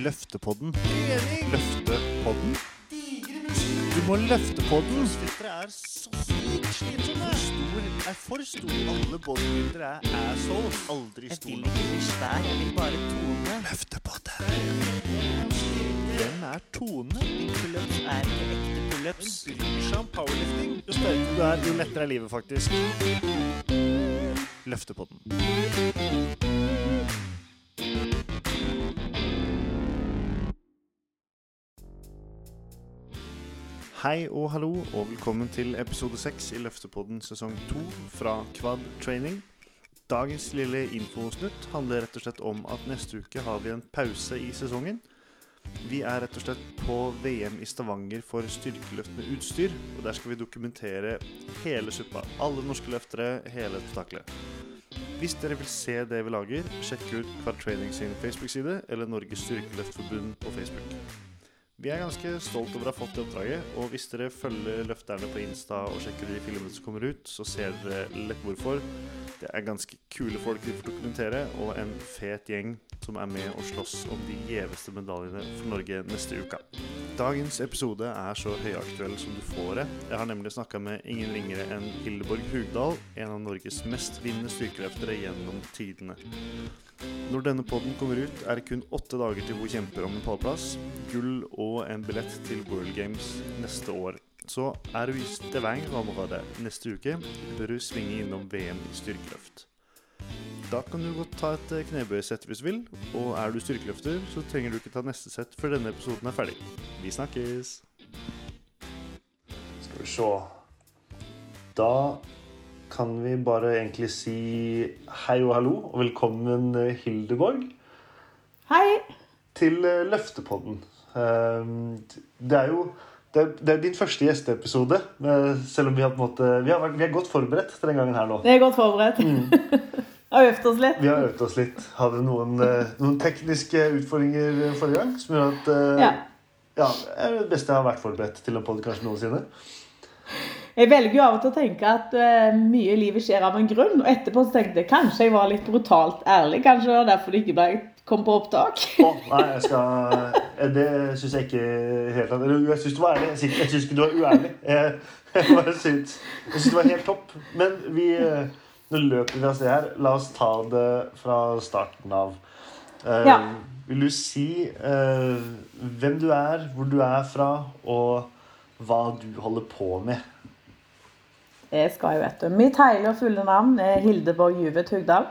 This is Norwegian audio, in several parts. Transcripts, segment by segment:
Løftepodden. Løftepodden? Du må løfte podden. Dere er så sykt slitsomme. Stor er for stor. Alle bodybuildere er assholes. Aldri Jeg vil ikke bli svær, jeg vil bare tone. Løftepodden. Hvem er Tone? Pullups er ikke ekte pullups. Hun bryr seg om powerlifting. Jo sterkere du er, jo lettere er livet, faktisk. Løftepodden. Hei og hallo, og velkommen til episode 6 i Løftepodden sesong 2 fra Quad Training. Dagens lille infosnutt handler rett og slett om at neste uke har vi en pause i sesongen. Vi er rett og slett på VM i Stavanger for styrkeløft med utstyr. Og der skal vi dokumentere hele suppa. Alle norske løftere, hele spetakkelet. Hvis dere vil se det vi lager, sjekk ut Quad Training sin Facebook-side eller Norges Styrkeløftforbund på Facebook. Vi er ganske stolt over å ha fått det oppdraget, og hvis dere følger løfterne på Insta og sjekker de filmene som kommer ut, så ser dere lett hvorfor. Det er ganske kule folk vi får dokumentere, og en fet gjeng som er med og slåss om de gjeveste medaljene for Norge neste uke. Dagens episode er så høyaktuell som du får det. Jeg har nemlig snakka med ingen ringere enn Hildeborg Hugdal, en av Norges mest vinnende styrkeløftere gjennom tidene. Når denne podden kommer ut, er det kun åtte dager til hun kjemper om en pallplass, gull og en billett til World Games neste år. Så er du i Stavanger-området neste uke, bør du svinge innom VM i styrkeløft. Da kan du godt ta et knebøysett hvis du vil, og er du styrkeløfter, så trenger du ikke ta neste sett før denne episoden er ferdig. Vi snakkes! Skal vi se Da kan vi bare egentlig si hei og hallo, og velkommen eh, Hildeborg Hei. til eh, Løftepodden. Ehm, Det er jo det er, det er din første gjesteepisode, eh, selv om vi har, på en måte, vi har, vært, vi er godt forberedt til den gangen her nå. Vi er godt forberedt. Har øvd oss litt. Vi har øvd oss litt. Hadde noen, eh, noen tekniske utfordringer forrige gang som gjør at eh, Ja. ja, det er det beste jeg har vært forberedt til en podkast noensinne. Jeg velger jo av og til å tenke at uh, mye i livet skjer av en grunn. Og etterpå så tenkte jeg kanskje jeg var litt brutalt ærlig. Kanskje det var derfor det ikke ble kom på opptak. oh, nei, jeg skal eh, Det syns jeg ikke helt Jeg syns du var ærlig. Jeg syns- ikke du var uærlig. Jeg, jeg Jeg syns det var helt topp. Men vi eh, Nå løper vi av sted her. La oss ta det fra starten av. Uh, Ja. Vil du si uh, hvem du er, hvor du er fra, og hva du holder på med? Jeg skal jo vite. Mitt hele og fulle navn er Hildeborg Juvet Hugdal.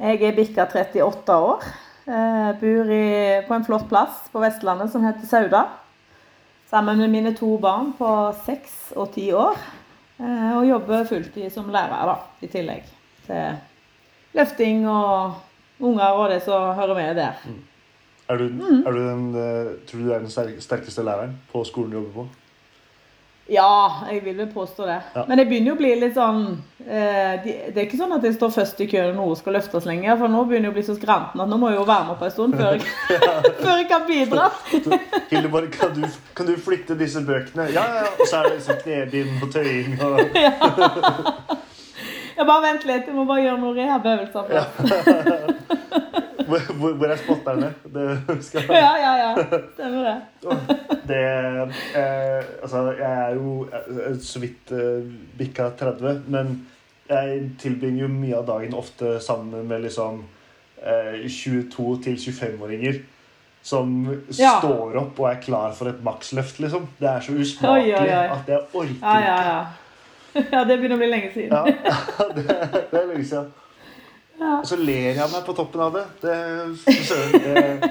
Jeg er bikka 38 år. Jeg bor i, på en flott plass på Vestlandet som heter Sauda. Sammen med mine to barn på seks og ti år. Eh, og jobber fulltid som lærer, da, i tillegg til løfting og unger og det som hører med der. Er du, Mm. er du den, eh, tror du du er den sterkeste læreren på skolen du jobber på? Ja, jeg vil vel påstå det. Ja. Men det begynner jo å bli litt sånn eh, Det er ikke sånn at jeg står først i køen når noe skal løftes lenger. For nå begynner jeg å bli så skranten at nå må jeg jo være med på en stund før jeg, før jeg kan bidra. Hildeborg, kan du, kan du flytte disse bøkene? Ja, ja, ja. Og så er det liksom knebind og tøying og Jeg bare Vent litt, jeg må bare gjøre noen rehabøvelser først. Hvor, hvor er spotterne? Det skal Ja, ja, ja. Stemmer det. Det eh, Altså, jeg er jo eh, så vidt eh, bikka 30, men jeg tilbringer jo mye av dagen ofte sammen med liksom eh, 22 til 25-åringer. Som Ja. står opp og er klar for et maksløft, liksom. Det er så usmakelig oi, oi. at jeg orker Ja, ja, ja. Ja, det begynner å bli lenge siden. Ja, det, det er lenge siden. Ja. Og så ler jeg meg på toppen av det. det, det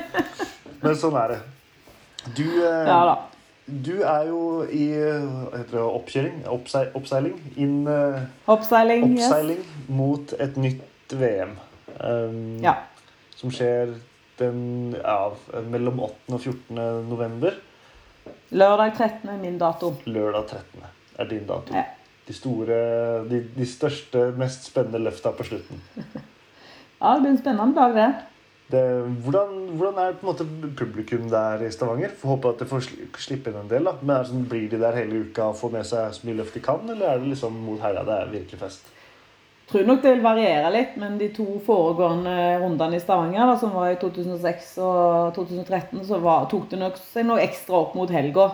men sånn er det. Du, eh, Ja du er jo i eh, heter det, oppkjøring, Oppse, oppseiling, inn, oppseiling, Oppseiling. Yes. mot et nytt VM. Um, Ja. Som skjer den, ja, mellom 8. og 14. november. Lørdag 13. er min dato. Lørdag 13. er din dato. Ja. De store, de, de største, mest spennende løfta på slutten. Ja, det blir en spennende dag, det. Det, hvordan, hvordan er på en måte publikum der i Stavanger? Får håpe at de får slippe inn en del. da. Men sånn, Blir de der hele uka og får med seg så mye løft de kan, eller er det liksom mot helga det er virkelig fest? Jeg tror nok det vil variere litt, men de to foregående rundene i Stavanger, da, som var i 2006 og 2013, så var, tok det nok seg noe ekstra opp mot helga.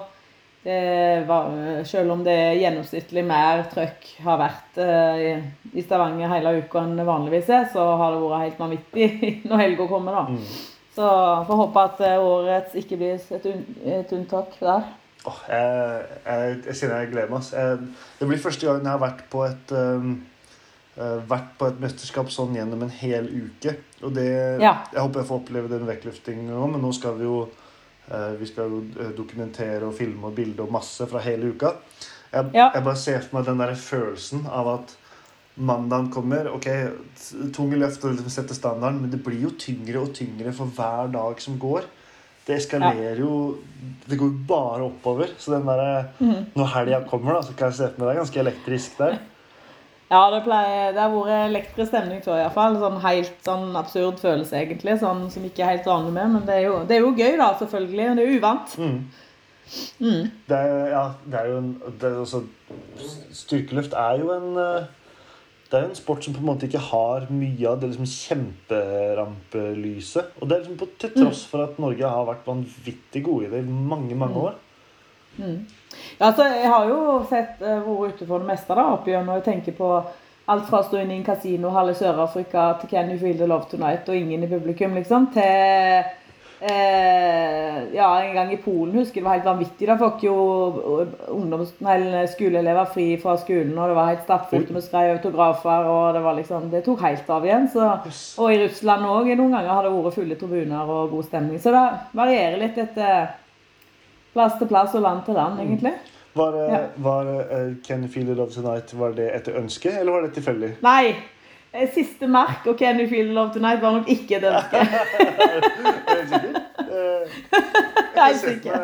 Var, selv om det gjennomsnittlig mer trøkk har vært eh, i, Stavanger hele uka enn det vanligvis er, så har det vært helt vanvittig når helga kommer, da. Mm. Så får håpe at eh, årets ikke blir et, un et unntak der. Oh, jeg, jeg, jeg kjenner jeg gleder meg. Jeg, det blir første gangen jeg har vært på et um, eh, vært på et mesterskap sånn gjennom en hel uke. Og det, Ja. Jeg håper jeg får oppleve den vektløftingen nå, men nå skal vi jo eh, vi skal jo eh, dokumentere og filme og bilde og masse fra hele uka. Jeg, Ja. jeg bare ser for meg den der følelsen av at mandagen kommer. ok, Tunge løft og liksom sette standarden, men det blir jo tyngre og tyngre for hver dag som går. Det eskalerer jo Det går jo bare oppover. Så den der, Mhm. når helga kommer, da, så kan jeg se for meg det er ganske elektrisk der. Ja, det, pleier, det har vært elektrisk stemning før iallfall. Sånn helt sånn absurd følelse, egentlig. Sånn som ikke er helt vanlig med. Men det er jo, det er jo gøy, da, selvfølgelig. Det er uvant. Mm. Mm. Det er, ja, det er jo en det er også, Styrkeløft er jo en eh, Det er jo en sport som på en måte ikke har mye av det liksom kjemperampelyset. Og det er liksom på, til tross for at Norge har vært vanvittig gode i det i mange, mange år. Ja, altså, jeg har jo sett uh, vært ute for det meste da, opp igjennom. jeg tenker på alt fra å stå inne i en kasino halve Sør-Afrika til Can You Feel The Love Tonight og ingen i publikum, liksom, til eh, ja, en gang i Polen husker jeg det var helt vanvittig. Da fikk jo ungdoms, nei, skoleelever fri fra skolen, og det var helt stappfullt med skrev autografer, og det var liksom, det tok helt av igjen. Så, og i Russland òg noen ganger har det vært fulle tribuner og god stemning. Så det varierer litt etter plass til plass og land til land, egentlig. Var, Ja. var uh, Can You Feel It Love Tonight Var det etter ønske, eller var det tilfeldig? Nei! eh, Siste Mark og Can You Feel Love Tonight var nok ikke et ønske. Er du sikker? Eh, jeg Helt ser sikker.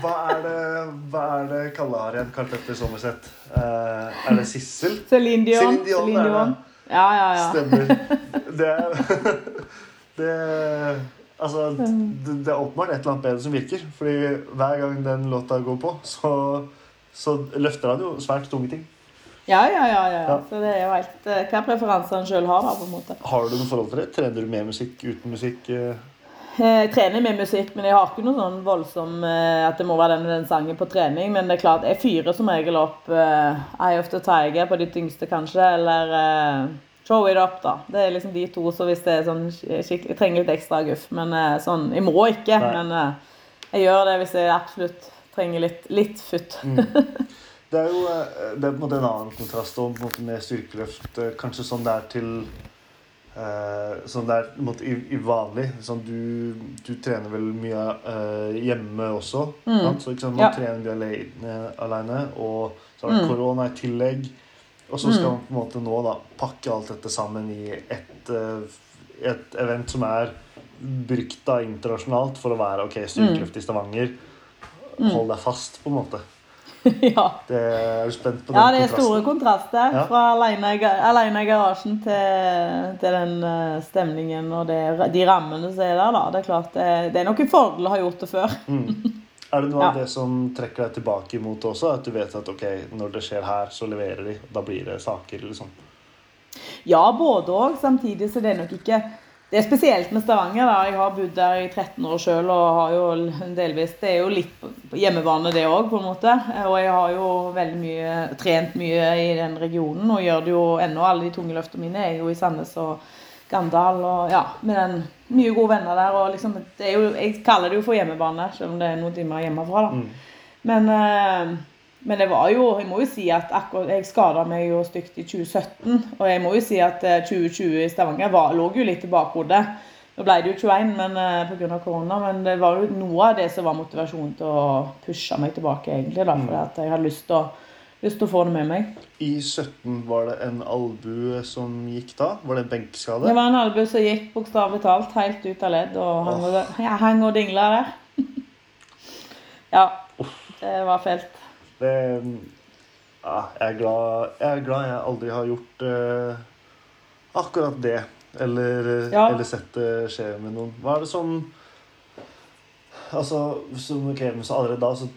Hva er det, hva er det Kalle har igjen, Karl Petter Sommerseth? Eh, er det Sissel? Céline Dion. Céline Dion, Celine er. Dion. Ja, ja, ja. Stemmer. Det det, Altså, det, det er åpenbart et eller annet bedre som virker. Fordi hver gang den låta går på, så, så løfter han jo svært tunge ting. Ja, ja, ja, ja. Ja. Så det er jo helt eh, hva preferanser en sjøl har, da, på en måte. Har du noe forhold til det? Trener du med musikk, uten musikk? eh? Jeg trener med musikk, men jeg har ikke noe sånn voldsom eh, at det må være den den sangen på trening. Men det er klart, jeg fyrer som regel opp uh, Eye of the Tiger på de tyngste, kanskje. Eller eh, Throw It Up, da. Det er liksom de to, så hvis det er sånn Jeg trenger litt ekstra guff, men eh, sånn Jeg må ikke, Nei. men eh, jeg gjør det hvis jeg absolutt trenger litt, litt futt. Det er jo eh, det er på en måte en annen kontrast og på en måte med styrkeløft. Kanskje sånn det er til eh, Sånn det er på en måte, i, i vanlig. Sånn, du, du trener vel mye eh, hjemme også. sant? Så ikke sant, man Ja. trener mye alene, alene, og så har det Mm. korona i tillegg. Og så skal man på en måte nå da pakke alt dette sammen i ett eh, et event som er brukt da internasjonalt for å være ok, styrkeløft i Stavanger. Hold deg fast, på en måte. ja. Det er du spent på den kontrasten? ja, det er store kontraster. Ja. Fra alene, i garasjen til, til den eh, stemningen og det, de rammene som er der. da. Det er klart, det, det er noen fordeler å ha gjort det før. Er det noe av det som trekker deg tilbake imot det også? At du vet at ok, når det skjer her, så leverer de. Da blir det saker, liksom. Ja, både òg. Samtidig så det er nok ikke Det er spesielt med Stavanger. da. Jeg har bodd der i 13 år sjøl og har jo delvis Det er jo litt på hjemmebane, det òg, på en måte. Og jeg har jo veldig mye trent mye i den regionen og gjør det jo ennå. Alle de tunge løftene mine er jo i Sandnes og Gandal og ja, med den mye gode venner der. og liksom, det er jo, Jeg kaller det jo for hjemmebane, selv om det er noen timer hjemmefra. da. Men, eh, men det var jo Jeg må jo si at akkurat Jeg skada meg jo stygt i 2017. Og jeg må jo si at eh, 2020 i Stavanger var, lå jo litt i bakhodet. Nå ble det jo 21 men, eh, av korona, men det var jo noe av det som var motivasjonen til å pushe meg tilbake, egentlig. da, Fordi at jeg hadde lyst til å, lyst du får det med meg. I 17 var det en albue som gikk da? Var det en benkskade? Det var en albue som gikk bokstavelig talt helt ut av ledd og hang, og, ja, hang og dingla der. ja. Det var felt. Det, ja, jeg, er glad, jeg er glad jeg aldri har gjort uh, akkurat det. Eller, eh, Ja. eller sett det skje med noen. Hva er det som Altså, som, men så Allerede da så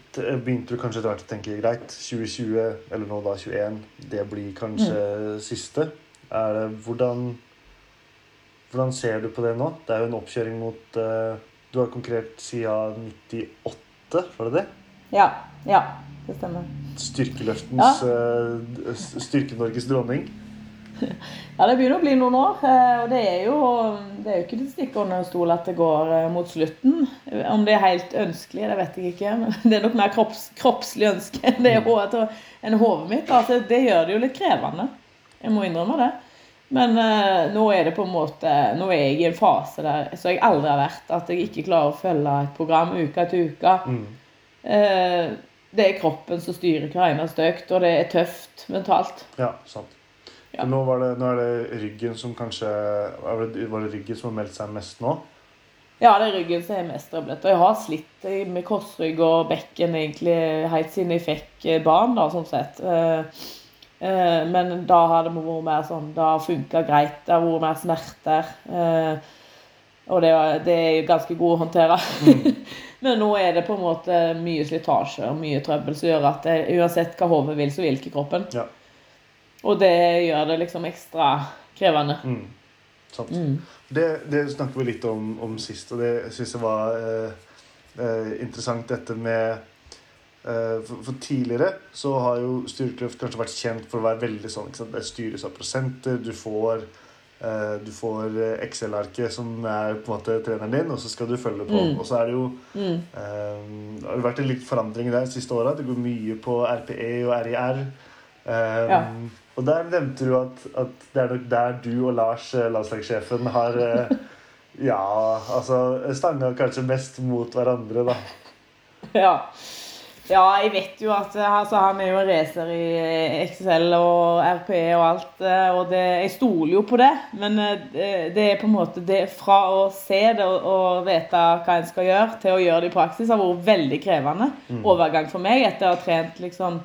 begynte du kanskje etter hvert å tenke greit, 2020, eller nå da 21, det blir kanskje Mm. siste. Er det, hvordan, hvordan ser du på det nå? Det er jo en oppkjøring mot uh, Du har konkurrert siden 98, var det det? Ja. Ja, det stemmer. Styrkeløftens ja. Uh, Styrke-Norges dronning. Ja, det begynner å bli noen år. eh, Og det er jo, det er jo ikke til å stikke under stol at det går eh, mot slutten. Om det er helt ønskelig, det vet jeg ikke. Men det er nok mer kropps, kroppslig ønske det er enn hodet mitt. Altså, det gjør det jo litt krevende. Jeg må innrømme det. Men eh, nå er det på en måte Nå er jeg i en fase der så jeg aldri har vært. At jeg ikke klarer å følge et program uke etter uke. Mm. Eh, det er kroppen som styrer hver eneste økt, og det er tøft mentalt. Ja, sant. Ja. Nå, var det, nå er det ryggen som kanskje Var det, ryggen som har meldt seg mest nå? Ja, det er ryggen som er mest trøblete. Og jeg har slitt med korsrygg og bekken egentlig helt siden jeg fikk eh, barn, da, sånn sett. Eh, eh, Men da har det vært mer sånn Det har funka greit. Det har vært mer smerter. Og det, det er ganske god å håndtere. Men nå er det på en måte mye slitasje og mye trøbbel som gjør at uansett hva hodet vil, så vil ikke kroppen. Ja. Og det gjør det liksom ekstra krevende. Mm. Sant. Mm. Det, det snakket vi litt om, om sist, og det syns jeg var eh, eh, interessant, dette med eh, for, for tidligere så har jo styrkeløft kanskje vært kjent for å være veldig sånn? Det styres av prosenter. Du får, eh, du får Excel-arket som er på en måte treneren din, og så skal du følge på. Mm. Og så er det jo Mm. eh, Det har vært en litt forandring der de siste åra. Det går mye på RPE og RIR. Um, Ja. Og der nevnte du at, at det er nok der du og Lars, eh, landslagssjefen, har eh, Ja, altså stanga kanskje mest mot hverandre, da. Ja. ja, jeg vet jo at altså, han er jo racer i XL og RP og alt. eh, Og det, jeg stoler jo på det. Men eh, det er på en måte det fra å se det og, og vite hva en skal gjøre, til å gjøre det i praksis, har vært veldig krevende. Overgang for meg etter å ha trent liksom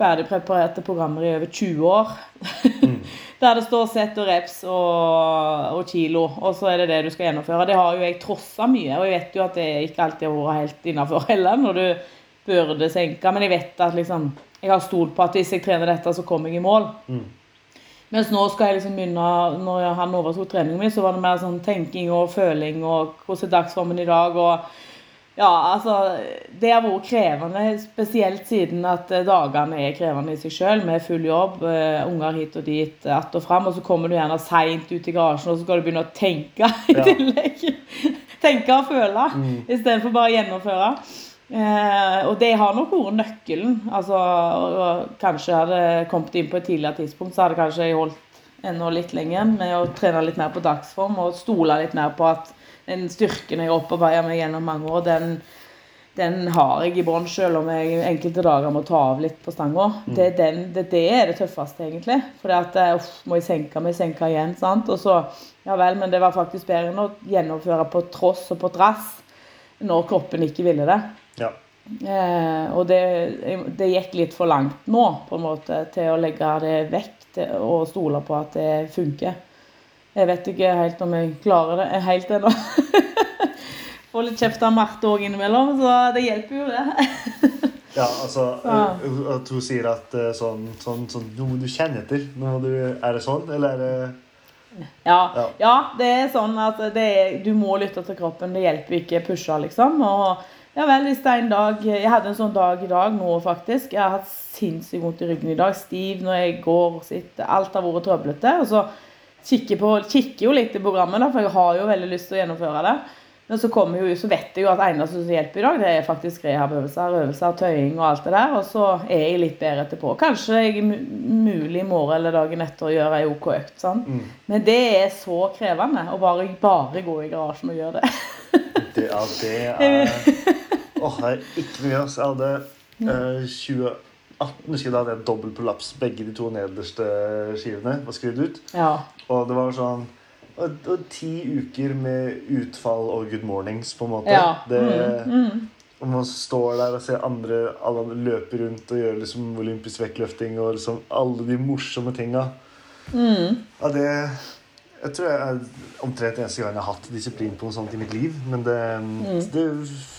ferdigpreparerte programmer i over 20 år. Der det står sett og reps og, og kilo, og så er det det du skal gjennomføre. Det har jo jeg trossa mye, og jeg vet jo at det ikke alltid har vært helt innafor heller, når du burde senke. Men jeg vet at liksom Jeg har stolt på at hvis jeg trener dette, så kommer jeg i mål. Mm. Mens nå skal jeg liksom begynne Når han overtok treningen min, så var det mer sånn tenking og føling og hvordan er dagsformen i dag og ja, altså Det har vært krevende, spesielt siden at eh, dagene er krevende i seg sjøl, med full jobb, eh, unger hit og dit, att og fram, og så kommer du gjerne seint ut i garasjen, og så skal du begynne å tenke i Ja. tillegg. tenke og føle, Mm. istedenfor bare å gjennomføre. Eh, og det har nok vært nøkkelen. Altså, og, og kanskje hadde kommet inn på et tidligere tidspunkt, så hadde kanskje jeg holdt ennå litt lenger med å trene litt mer på dagsform og stole litt mer på at den styrken jeg har opparbeidet meg gjennom mange år, den, den har jeg i bånn, selv om jeg enkelte dager må ta av litt på stanga. Det, er det, det er det tøffeste, egentlig. For at eh, uff, må jeg senke meg, senke igjen. sant? Og så, ja vel, men det var faktisk bedre enn å gjennomføre på tross og på trass når kroppen ikke ville det. Ja. Eh, og det, det gikk litt for langt nå, på en måte, til å legge det vekk og stole på at det funker. Jeg vet ikke helt om jeg klarer det helt ennå. Får litt kjeft av Marte òg innimellom, så det hjelper jo, det. Ja, altså eh, At hun sier at eh, sånn, sånn, sånn Nå må du kjenne etter. Nå du, er det sånn, eller er det Ja, Ja. ja det er sånn at det er, du må lytte til kroppen. Det hjelper ikke å pushe, liksom. Og ja vel, hvis det er en dag Jeg hadde en sånn dag i dag nå, faktisk. Jeg har hatt sinnssykt vondt i ryggen i dag. Stiv når jeg går og sitter. Alt har vært trøblete. Og så kikker, på, kikker jo litt i programmet, da, for jeg har jo veldig lyst til å gjennomføre det. Men så, jo, så vet jeg jo at eneste som hjelper i dag, det er faktisk rehabøvelser, øvelser, tøying og alt det der. Og så er jeg litt bedre etterpå. Kanskje jeg mu- mulig i morgen eller dagen etter å gjøre ei OK økt. Sånn. Mm. Men det er så krevende å bare, bare gå i garasjen og gjøre det. Det, ja, det er Åh, det er ikke mye. Altså. Jeg hadde eh, 2018 husker jeg da hadde jeg dobbel prolaps. Begge de to nederste skivene var skrevet ut. Ja. Og det var sånn og, og ti uker med utfall og good mornings, på en måte. ja. Det, Mm, mm. man står der og ser andre alle andre løpe rundt og gjøre liksom olympisk vektløfting og liksom alle de morsomme tinga. Mm. Ja, det Jeg tror jeg omtrent eneste gang jeg har hatt disiplin på noe sånt i mitt liv. Men det, det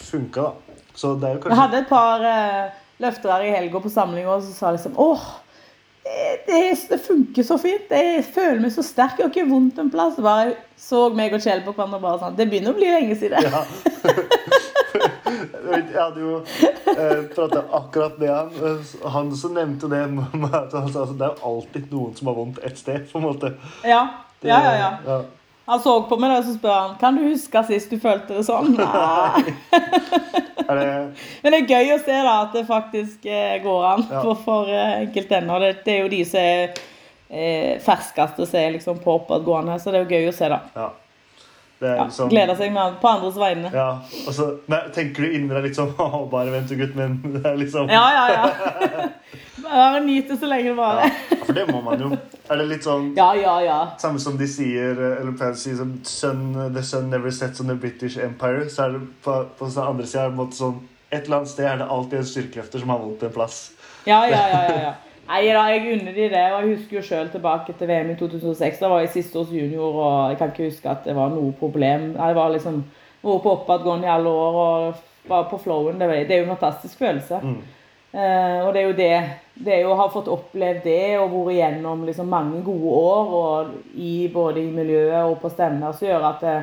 funka, da. Så det er jo Jeg hadde et par eh, løftere i helga på samling, og så sa liksom åh, det, det, er- funker så fint. Jeg føler meg så sterk. Jeg har ikke vondt en plass. Bare så meg og Kjell på hverandre bare sånn. Det begynner å bli lenge siden. Ja. Jeg hadde jo eh, prata akkurat med han. eh, Han som nevnte det at det er jo alltid noen som har vondt et sted. på en måte. Ja, Det- ja, ja. ja. ja. Han så på meg og så spør han, kan du huske sist du følte det sånn. Nei. Det, Men det er gøy å se da at det faktisk eh, går an Ja. for, for eh, enkelte ennå. Det, det er jo de som er eh, ferskeste som er liksom på oppadgående, så det er jo gøy å se, da. ja. Ja, liksom gleder seg med, på andres vegne. Ja, og så nei, tenker du inni deg litt sånn Å, bare vent, gutt, men det er liksom Ja, ja, ja. Bare nyt det så lenge det Ja. For det må man jo. Er det litt sånn Ja, ja, ja. Samme som de sier eller pleier å si som The sun never sets on the British Empire. Så er det på, på den andre sida sånn Et eller annet sted er det alltid en styrkekrefter som har vondt en plass. Ja, ja, ja, ja, ja. Nei da, jeg unner de det. og Jeg husker jo selv tilbake til VM i 2006. Da var jeg siste års junior, og jeg kan ikke huske at det var noe problem. Jeg var liksom vært på oppadgående i alle år og var på flowen. Det, var, det er jo en fantastisk følelse. Mm. Eh, og det er jo det. Det er jo å ha fått opplevd det og vært igjennom liksom mange gode år og i, både i miljøet og på stevner som gjør at det,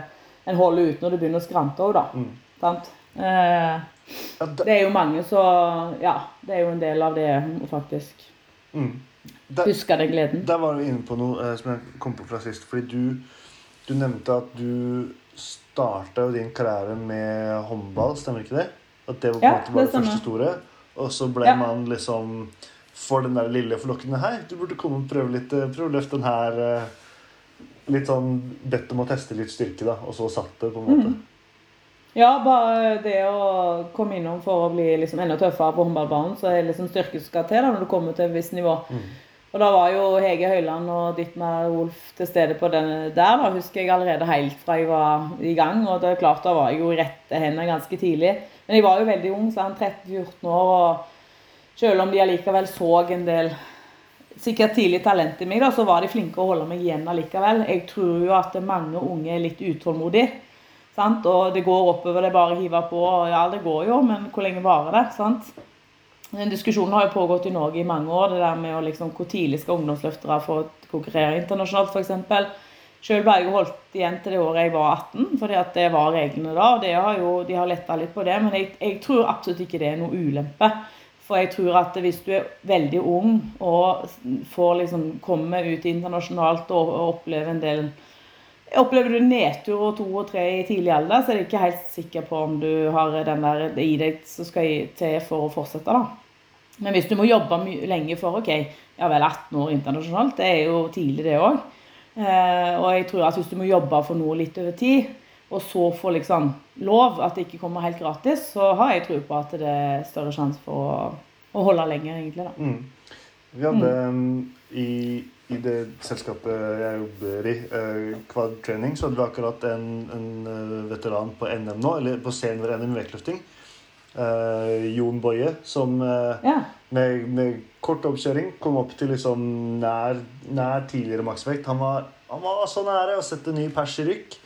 en holder ut når det begynner å skrante òg, da. Mm. Sant? Eh, det er jo mange så Ja, det er jo en del av det faktisk mm. Der, Husker den gleden. der var du inne på noe eh, som jeg kom på fra sist. Fordi du, du nevnte at du starta jo din karriere med håndball, stemmer ikke det? At det var på en Ja, måte bare det første store. Og så ble Ja. man liksom for den der lille forlokkende Hei, du burde komme og prøve litt eh, Prøve å løfte den her eh, Litt sånn bedt om å teste litt styrke, da. Og så satt det, på en måte. Mm. Ja, bare det å komme innom for å bli liksom enda tøffere på håndballbanen, så er liksom styrke som skal til da, når du kommer til et visst nivå. Mm. Og da var jo Hege Høyland og Dittmar Wolf til stede på den der, da husker jeg allerede helt fra jeg var i gang. Og det er klart, da var jeg jo i rette hender ganske tidlig. Men jeg var jo veldig ung, så han 13-14 år, og selv om de allikevel så en del sikkert tidlig talent i meg, da, så var de flinke å holde meg igjen allikevel. Jeg tror jo at mange unge er litt utålmodige. Sant? Og det går oppover, det er bare å hive på. Ja, det går jo, men hvor lenge varer det? sant? Den diskusjonen har jo pågått i Norge i mange år. det der med å liksom, Hvor tidlig skal ungdomsløftere få konkurrere internasjonalt, f.eks. Selv ble jeg holdt igjen til det året jeg var 18, fordi at det var reglene da. og har jo, De har letta litt på det, men jeg, jeg tror absolutt ikke det er noe ulempe. For jeg tror at hvis du er veldig ung og får liksom komme ut internasjonalt og, og oppleve en del Opplever du nedtur og to og tre i tidlig alder, så er jeg ikke helt sikker på om du har den der i deg som skal i- til for å fortsette. da. Men hvis du må jobbe lenge for ok, ja vel 18 år internasjonalt, det er jo tidlig det òg. Eh, og jeg tror at hvis du må jobbe for noe litt over tid, og så få liksom lov, at det ikke kommer helt gratis, så har jeg tro på at det er større sjanse for å, å holde lenger, egentlig. da. Mm. Vi hadde mm. i, i det selskapet jeg jobber i, uh, Quad Training, så hadde vi akkurat en, en eh, veteran på NM nå, eller på senior-NM i vektløfting. Eh, Jon Boje, som eh, Ja. med, med kort oppkjøring kom opp til liksom nær, nær tidligere maksvekt. Han var, han var så nære å sette ny pers i rykk.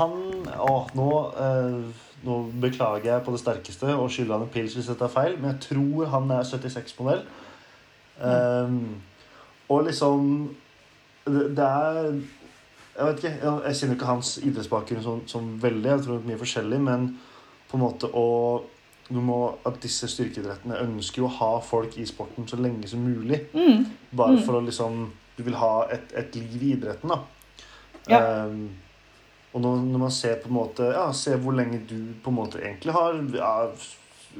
Han Å, nå, eh, nå beklager jeg på det sterkeste og skylder han en pils hvis jeg tar feil, men jeg tror han er 76-modell. Um, og liksom det, er Jeg vet ikke, jeg, jeg kjenner ikke hans idrettsbakgrunn som, som veldig. Jeg tror det er mye forskjellig, men på en måte å du må, at disse styrkeidrettene ønsker jo å ha folk i sporten så lenge som mulig. Mm. Bare Mm. for å liksom Du vil ha et, et liv i idretten, da. Ja. Um, og når, når man ser på en måte Ja, ser hvor lenge du på en måte egentlig har ja,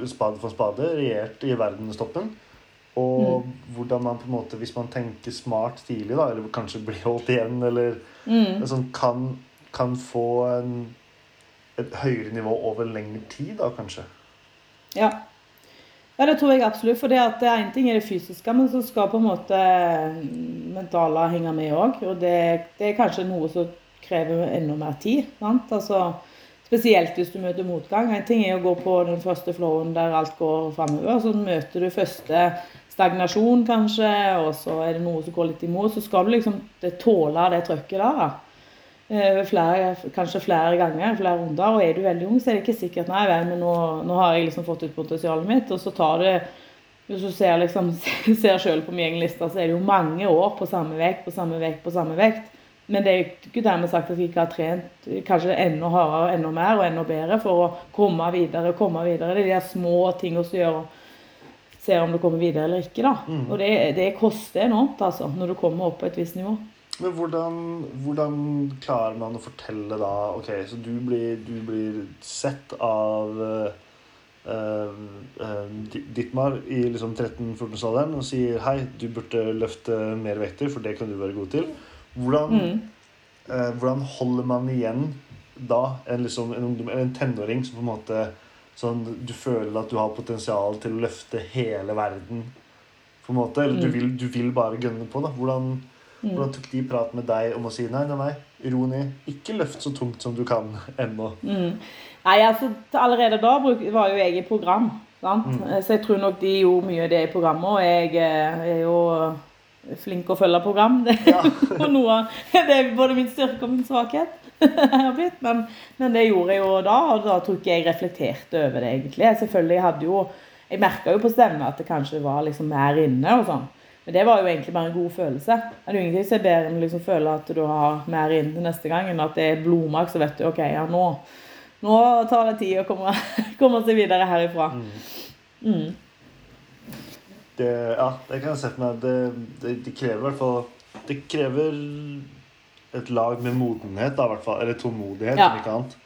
spade for spade regjert i verdenstoppen. Og Mm. hvordan man på en måte, hvis man tenker smart tidlig, da, eller kanskje blir holdt igjen, eller Mm. sånn, kan, kan få en, et høyere nivå over lengre tid, da, kanskje. Ja. ja, det tror jeg absolutt. For det at én ting er det fysiske, men så skal på en måte mm, mentale henge med òg. Og det, det er kanskje noe som krever enda mer tid. Sant? Altså, spesielt hvis du møter motgang. En ting er å gå på den første flowen der alt går framover. Så møter du første stagnasjon, kanskje, og så er det noe som går litt imot. Så skal du liksom tåle det trøkket der. da. Eh, flere, kanskje flere ganger, flere runder. Og er du veldig ung, så er det ikke sikkert nei vel, men nå, nå har jeg liksom fått ut potensialet mitt. Og så tar det hvis du ser, liksom, ser selv på min egen liste, så er det jo mange år på samme vekt, på samme vekt, på samme vekt. Men det er ikke dermed sagt at jeg ikke har trent kanskje enda hardere, enda mer og enda bedre for å komme videre. komme videre. Det er de små tingene som gjør ser om du kommer videre eller ikke. da. Mm. Og det, det koster enormt altså, når du kommer opp på et visst nivå. Men hvordan, hvordan klarer man å fortelle da Ok, så du blir, du blir sett av uh, uh, Dittmar i liksom 13-14-årsalderen og sier hei, du burde løfte mer vekter, for det kan du være god til. Hvordan, Mm. uh, hvordan holder man igjen da en, liksom, en ungdom en tenåring som på en måte sånn, Du føler at du har potensial til å løfte hele verden, på en måte, eller du, Mm. vil, du vil bare gønne på. da, hvordan Mm. hvordan tok de prat med deg om å si nei, nei, nei, ro ned, ikke løft så tungt som du kan ennå? Mm. Nei, altså Allerede da var jo jeg i program. sant? Mm. Så jeg tror nok de gjorde mye av det i programmet. Og jeg eh, er jo flink å følge program. Det Ja. er noe av det er både min styrke og min svakhet. har blitt, men, men det gjorde jeg jo da, og da tror ikke jeg reflekterte over det egentlig. Selvfølgelig hadde jo Jeg merka jo på stemmen at det kanskje var liksom mer inne og sånn. Men det var jo egentlig bare en god følelse. Det er jo ingenting som er bedre enn å liksom føle at du har mer inn til neste gang, enn at det er blodmak, så vet du OK, ja, nå, nå tar det tid å komme, komme seg videre herifra. Mm. Det, ja, det kan jeg se for meg. Det, det, det krever i hvert fall Det krever et lag med modenhet, da, hvert fall. Eller tålmodighet, Ja. om ikke annet.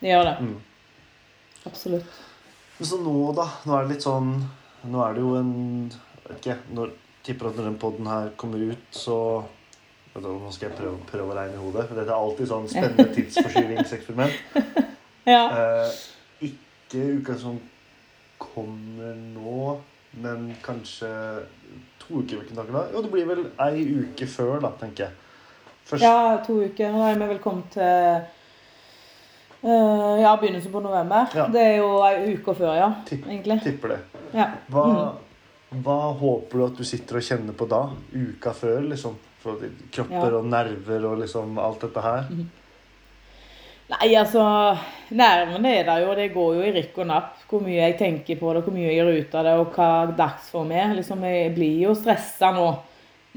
Det gjør det. Mm. Absolutt. Men så nå, da. Nå er det litt sånn Nå er det jo en ikke, når, Tipper at når den poden her kommer ut, så vet du, Nå skal jeg prøve, prøve å regne i hodet. Dette er alltid sånn spennende tidsforskyvingseksperiment. Ja. Eh, ikke uka som kommer nå, men kanskje to uker. Er? Jo, det blir vel ei uke før, da, tenker jeg. Først, ja, to uker. Nå er vi vel kommet til uh, ja, begynnelsen på november. Ja. Det er jo ei uke før, ja. Tipp- Egentlig. tipper det. Ja. Hva, Mm. hva håper du at du sitter og kjenner på da? Uka før, liksom? For kropper Ja. og nerver og liksom alt dette her. Nei, altså Nervene er der jo. Det går jo i rykk og napp hvor mye jeg tenker på det, hvor mye jeg gjør ut av det, og hva dagsform er. Liksom, jeg blir jo stressa nå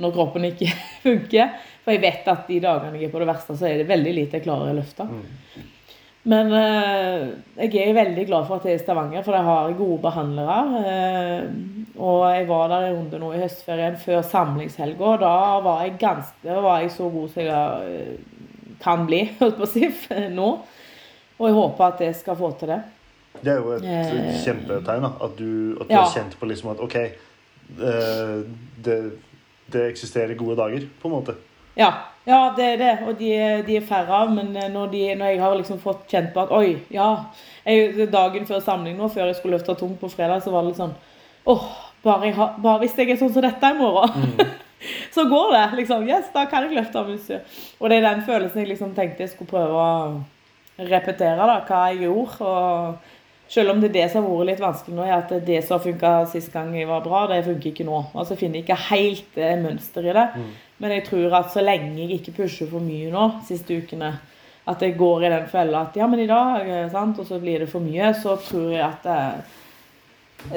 når kroppen ikke funker. For jeg vet at de dagene jeg er på det verste, så er det veldig lite jeg klarer å løfte. Mm. Men eh, jeg er veldig glad for at jeg er i Stavanger, for jeg har gode behandlere. Eh, og jeg var der en runde nå i høstferien før samlingshelga, og da var jeg ganske da var jeg så god som jeg eh, kan bli, holdt på å si, nå. Og jeg håper at jeg skal få til det. Det er jo et Eh, kjempetegn. da, At du, at du ja. har kjent på liksom at OK, eh, det, det eksisterer gode dager, på en måte. Ja, ja det er det. Og de, de er færre av. Men eh, når, de, når jeg har liksom fått kjent på at oi, ja jeg, Dagen før samling nå, før jeg skulle løfte tungt på fredag, så var det litt sånn åh, bare, jeg har, bare hvis jeg er sånn som dette i morgen, så går det. liksom, Yes, da kan jeg løfte av. Og det er den følelsen jeg liksom tenkte jeg skulle prøve å repetere, da, hva jeg gjorde. og selv om det er det som har vært litt vanskelig nå, er at det som funka sist gang jeg var bra, det funker ikke nå. Altså, Jeg finner ikke helt eh, mønster i det. Men jeg tror at så lenge jeg ikke pusher for mye nå, siste ukene, at jeg går i den fella at ja, men i dag, eh, sant, og så blir det for mye, så tror jeg at det,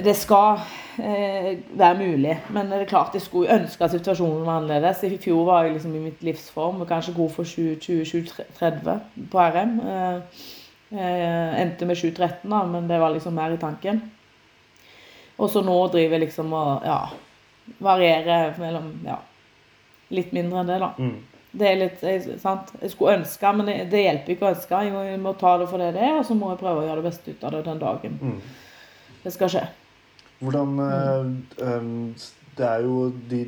det skal eh, være mulig. Men det er klart jeg skulle ønske at situasjonen var annerledes. I fjor var jeg liksom i mitt livsform og kanskje god for 20-30 på RM. Eh, eh, endte med 7-13, da, men det var liksom mer i tanken. Og så nå driver jeg liksom og ja, varierer mellom ja, litt mindre enn det, da. Mm. Det er litt, jeg, sant? jeg skulle ønske, men det, det hjelper ikke å ønske. Jeg må, jeg må ta det for det det er, og så må jeg prøve å gjøre det beste ut av det den dagen Mm. det skal skje. Hvordan mm. um, Det er jo de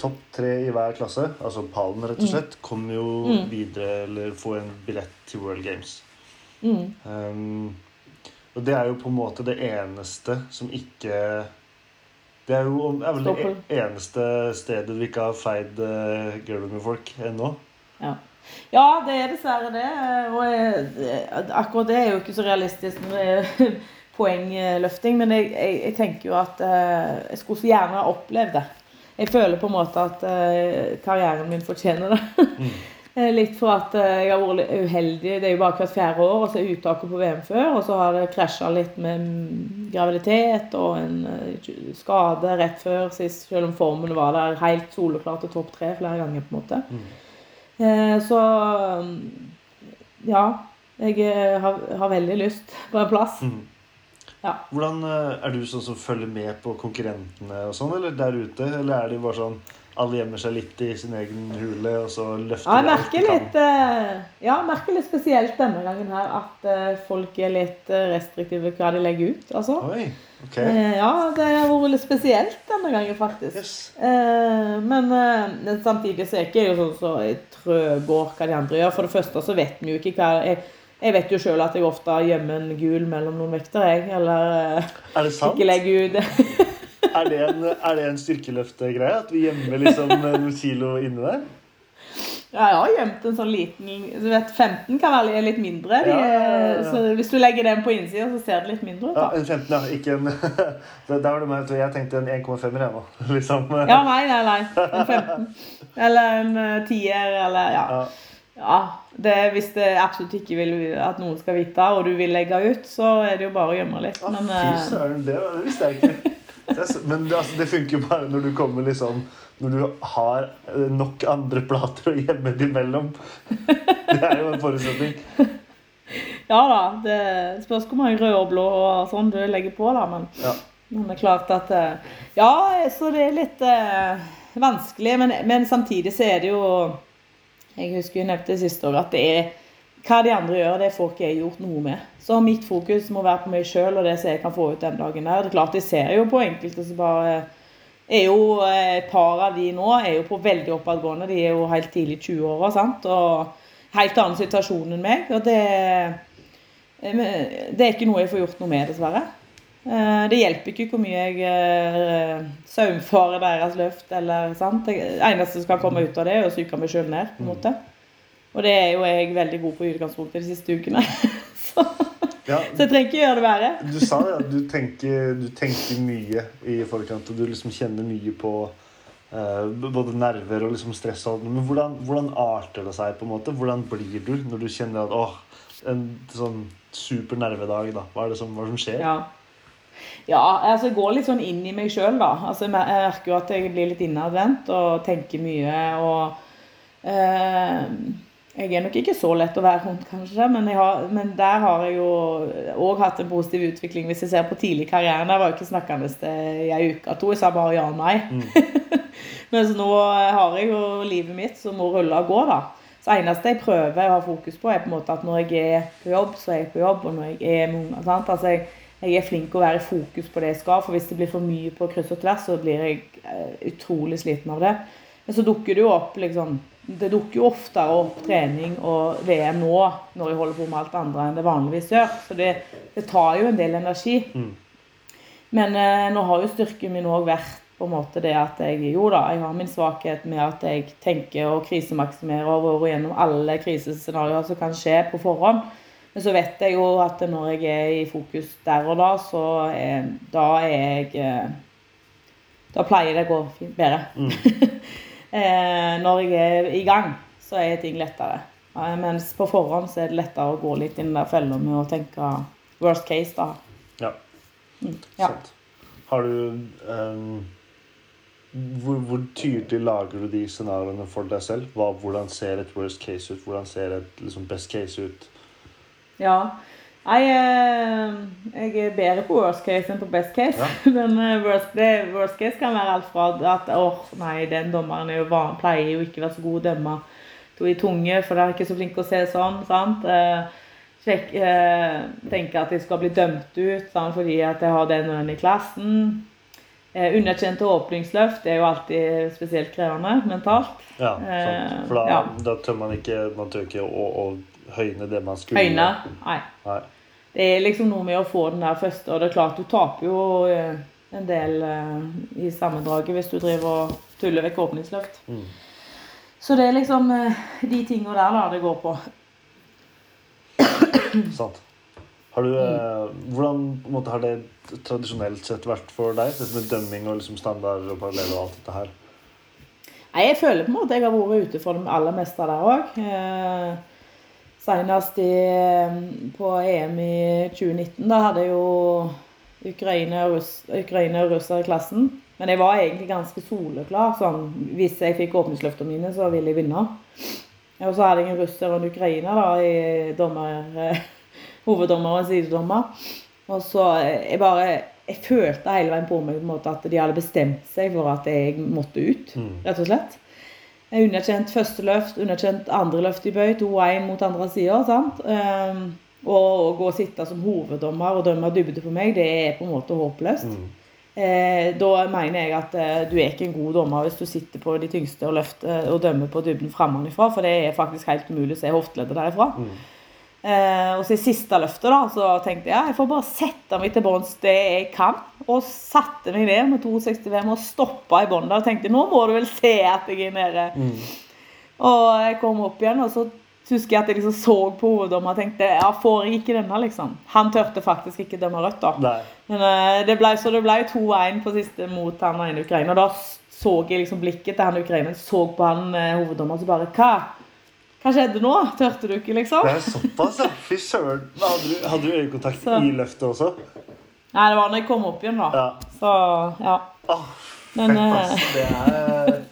topp tre i hver klasse, altså pallen rett og slett, kommer jo Mm. videre eller får en billett til World Games. Mm. Um, og det er jo på en måte det eneste som ikke Det er jo er vel det eneste stedet vi ikke har feid uh, gulvet med folk ennå. Ja. ja, det er dessverre det. Og jeg, akkurat det er jo ikke så realistisk når det er poengløfting. Men jeg, jeg, jeg tenker jo at uh, jeg skulle så gjerne ha opplevd det. Jeg føler på en måte at uh, karrieren min fortjener det. Eh, Litt for at eh, jeg har vært uheldig. Det er jo bare hvert fjerde år, og så er uttaket på VM før. Og så har det krasja litt med graviditet og en eh, skade rett før sist, selv om formen var der helt soleklart til topp tre flere ganger, på en måte. Mm. Så ja. Jeg eh, har, har veldig lyst på en plass. Mm. Ja. Hvordan eh, Er du sånn som følger med på konkurrentene og sånn, eller der ute? Eller er de bare sånn alle gjemmer seg litt i sin egen hule, og så løfter Ja, jeg de alt merker de kan? litt, eh, ja, merker litt spesielt denne gangen her at eh, folk er litt eh, restriktive hva de legger ut. altså. Oi, ok. Ja, det har vært litt spesielt denne gangen, faktisk. Yes. Men men samtidig så er ikke jeg sånn så trøgår hva de andre gjør. For det første så vet vi jo ikke hva Jeg, jeg vet jo sjøl at jeg ofte gjemmer en gul mellom noen vekter, jeg. Eller det sant? ikke legger ut Er det en, er det en styrkeløftegreie? At vi gjemmer liksom noen kilo inni der? Ja, jeg har gjemt en sånn liten Du vet, 15 kan være litt mindre. De, Ja, ja, ja, ja. Så hvis du legger den på innsida, så ser det litt mindre ut. Ja, en 15, ja. Ikke en Der var det meg. Jeg tenkte en 1,5-er, jeg nå. Liksom. Ja, nei, nei, nei. En 15. Eller en eh, 10-er, eller ja. Ja. ja. Det, hvis det absolutt ikke vil at noen skal vite, og du vil legge ut, så er det jo bare å gjemme litt. Men Fy eh, søren, det, det visste jeg ikke. Men det, altså, det funker jo bare når du kommer liksom Når du har eh, nok andre plater å gjemme det imellom. Det er jo en forutsetning. ja da, det spørs hvor mange røde og blå og sånn du legger på, da. Men, Ja. men det er klart at eh, Ja, så det er litt eh, vanskelig, men, men samtidig så er det jo Jeg husker jeg nevnte siste år at det er hva de andre gjør, det får ikke jeg gjort noe med. Så mitt fokus må være på meg sjøl og det som jeg kan få ut den dagen der. Det er klart, Jeg ser jo på enkelte som bare er jo eh, Et par av de nå er jo på veldig oppadgående. De er jo helt tidlig i 20-åra. sant? Og helt annen situasjon enn meg. Og det, eh, det er ikke noe jeg får gjort noe med, dessverre. Eh, Det hjelper ikke hvor mye jeg saumfarer deres løft. eller sant? Det eneste som skal komme ut av det, er å psyke meg sjøl ned. på en måte. Og det er jo jeg veldig god på i utgangspunktet de siste ukene. så, Ja, så jeg trenger ikke gjøre det verre. du sa det, at du tenker, du tenker mye i forkant, og du liksom kjenner mye på uh, både nerver og liksom stress. og. Men hvordan, hvordan arter det seg? på en måte? Hvordan blir du når du kjenner at åh, en sånn super nervedag, da? Hva er det som, hva er det som skjer? Ja. ja, altså jeg går litt sånn inn i meg sjøl, da. Altså jeg merker jo at jeg blir litt innadvendt og tenker mye. og eh, Jeg er nok ikke så lett å være rundt, kanskje, men, har, men der har jeg jo òg hatt en positiv utvikling. Hvis jeg ser på tidlig i karrieren, var jeg ikke snakkende til i ei uke to. Jeg sa bare ja og nei. Mens nå har jeg jo livet mitt som må rulle og gå, da. Så eneste jeg prøver å ha fokus på, er på en måte at når jeg er på jobb, så er jeg på jobb. Og når jeg er med unger sant? Altså jeg, jeg er flink til å være i fokus på det jeg skal. For hvis det blir for mye på kryss og tvers, så blir jeg eh, utrolig sliten av det. Men så dukker det jo opp liksom Det dukker jo oftere opp trening og VM nå når jeg holder på med alt andre enn det vanligvis gjør. Så det, det tar jo en del energi. Mm. Men eh, nå har jo styrken min òg vært på en måte det at jeg jo da, jeg har min svakhet med at jeg tenker og krisemaksimerer og går gjennom alle krisescenarioer som kan skje på forhånd. Men så vet jeg jo at når jeg er i fokus der og da, så er, da er jeg eh, Da pleier det å gå bedre. eh, når jeg er i gang, så er ting lettere. Eh, mens på forhånd så er det lettere å gå litt inn i den der fella med å tenke worst case, da. Ja. Ja. Sant. Har du um, hvor, hvor tydelig lager du de scenarioene for deg selv? Hva, hvordan ser et worst case ut? Hvordan ser et liksom, best case ut? Ja. Nei, eh, jeg er bedre på worst case enn på best case. Ja. Men eh, worst, worst case kan være alt fra at åh, nei, den dommeren er jo van, pleier jo ikke å være så god å dømme to i tunge, for de er ikke så flinke å se sånn. sant? Eh, Sjekk, eh, tenke at de skal bli dømt ut sant? fordi at jeg har den og den i klassen. Eh, underkjente åpningsløft er jo alltid spesielt krevende mentalt. Ja, Eh, sant. For da, ja. da tør man ikke Man tør ikke å, å høyne det man skulle. Høyne. Nei. Nei. Det er liksom noe med å få den der første, og det er klart du taper jo eh, en del eh, i sammendraget hvis du driver og tuller vekk åpningsløft. Mm. Så det er liksom eh, de tingene der da det går på. Sant. Har du, Mm. eh, hvordan måte, har det tradisjonelt sett vært for deg? Dette med dømming og liksom standarder og paralleller og alt dette her? Nei, jeg føler på en måte jeg har vært ute for det aller meste der òg. Eh, Senest i, eh, på EM i 2019. Da hadde jeg jo Ukraina og, russ, russere i klassen. Men jeg var egentlig ganske soleklar. Sånn, hvis jeg fikk åpningsløftene mine, så ville jeg vinne. Og så hadde jeg en russer og en ukrainer da, i dommer, eh, hoveddommer og en sidedommer. Og så eh, jeg bare Jeg følte hele veien på meg på en måte, at de hadde bestemt seg for at jeg måtte ut, rett og slett. Jeg Underkjent første løft, underkjent andre løft i bøy, 2-1 mot andre sida. Um, og å gå og sitte som hoveddommer og dømme dybde på meg, det er på en måte håpløst. Eh, da mener jeg at eh, du er ikke en god dommer hvis du sitter på de tyngste og løfter og dømmer på dybden fremmefra, for det er faktisk helt umulig å se hofteleddet derifra. Eh, og så i siste løftet da, så tenkte jeg ja, jeg får bare sette meg til bånns det jeg kan. Og satte meg ned med 2,65 og stoppa i bånn der og tenkte nå må du vel se at jeg er nede. Og jeg kom opp igjen, og så husker jeg at jeg liksom så på hoveddommer og tenkte ja, får jeg ikke denne, liksom. Han tørte faktisk ikke dømme rødt, da. Nei. Men eh, det ble, så det ble 2-1 på siste mot han ene ukrainer. Da så jeg liksom blikket til han ukraineren, så på han eh, hoveddommer, så bare Hva? Hva skjedde nå? Tørte du ikke, liksom? Det er såpass, ja. Fy søren. Hadde du, hadde du øyekontakt Så. i løftet også? Nei, det var når jeg kom opp igjen, da. Ja. Så ja. Åh, Men, fett, eh. Det er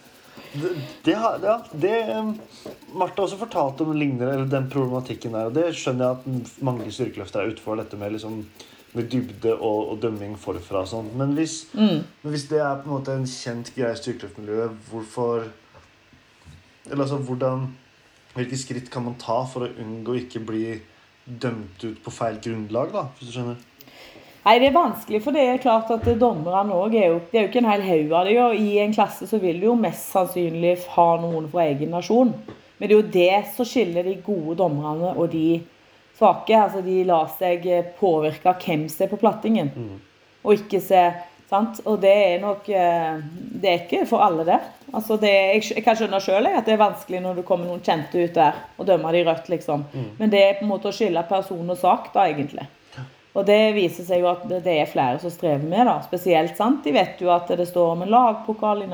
det, det, ja, det um, Martha også fortalte om lignende, eller den problematikken der. Og det skjønner jeg at mange styrkeløfter er utenfor dette med, liksom, med dybde og, og dømming forfra. og sånn. Men Mm. men hvis det er på en måte en kjent greie i styrkeløftmiljøet, hvorfor Eller altså, hvordan Hvilke skritt kan man ta for å unngå å ikke bli dømt ut på feil grunnlag, da? Hvis du skjønner? Nei, det er vanskelig, for det er klart at dommerne òg er jo Det er jo ikke en hel haug av dem. Og i en klasse så vil du jo mest sannsynlig ha noen fra egen nasjon. Men det er jo det som skiller de gode dommerne og de svake. Altså de lar seg påvirke av hvem som er på plattingen, og ikke se Sant? Og det er nok eh, Det er ikke for alle, det. Altså det jeg, jeg kan skjønne sjøl at det er vanskelig når det kommer noen kjente ut der og dømmer de rødt, liksom. Men det er på en måte å skille person og sak, da, egentlig. Og det viser seg jo at det er flere som strever med, da. Spesielt, sant. De vet jo at det står om en lagpokal i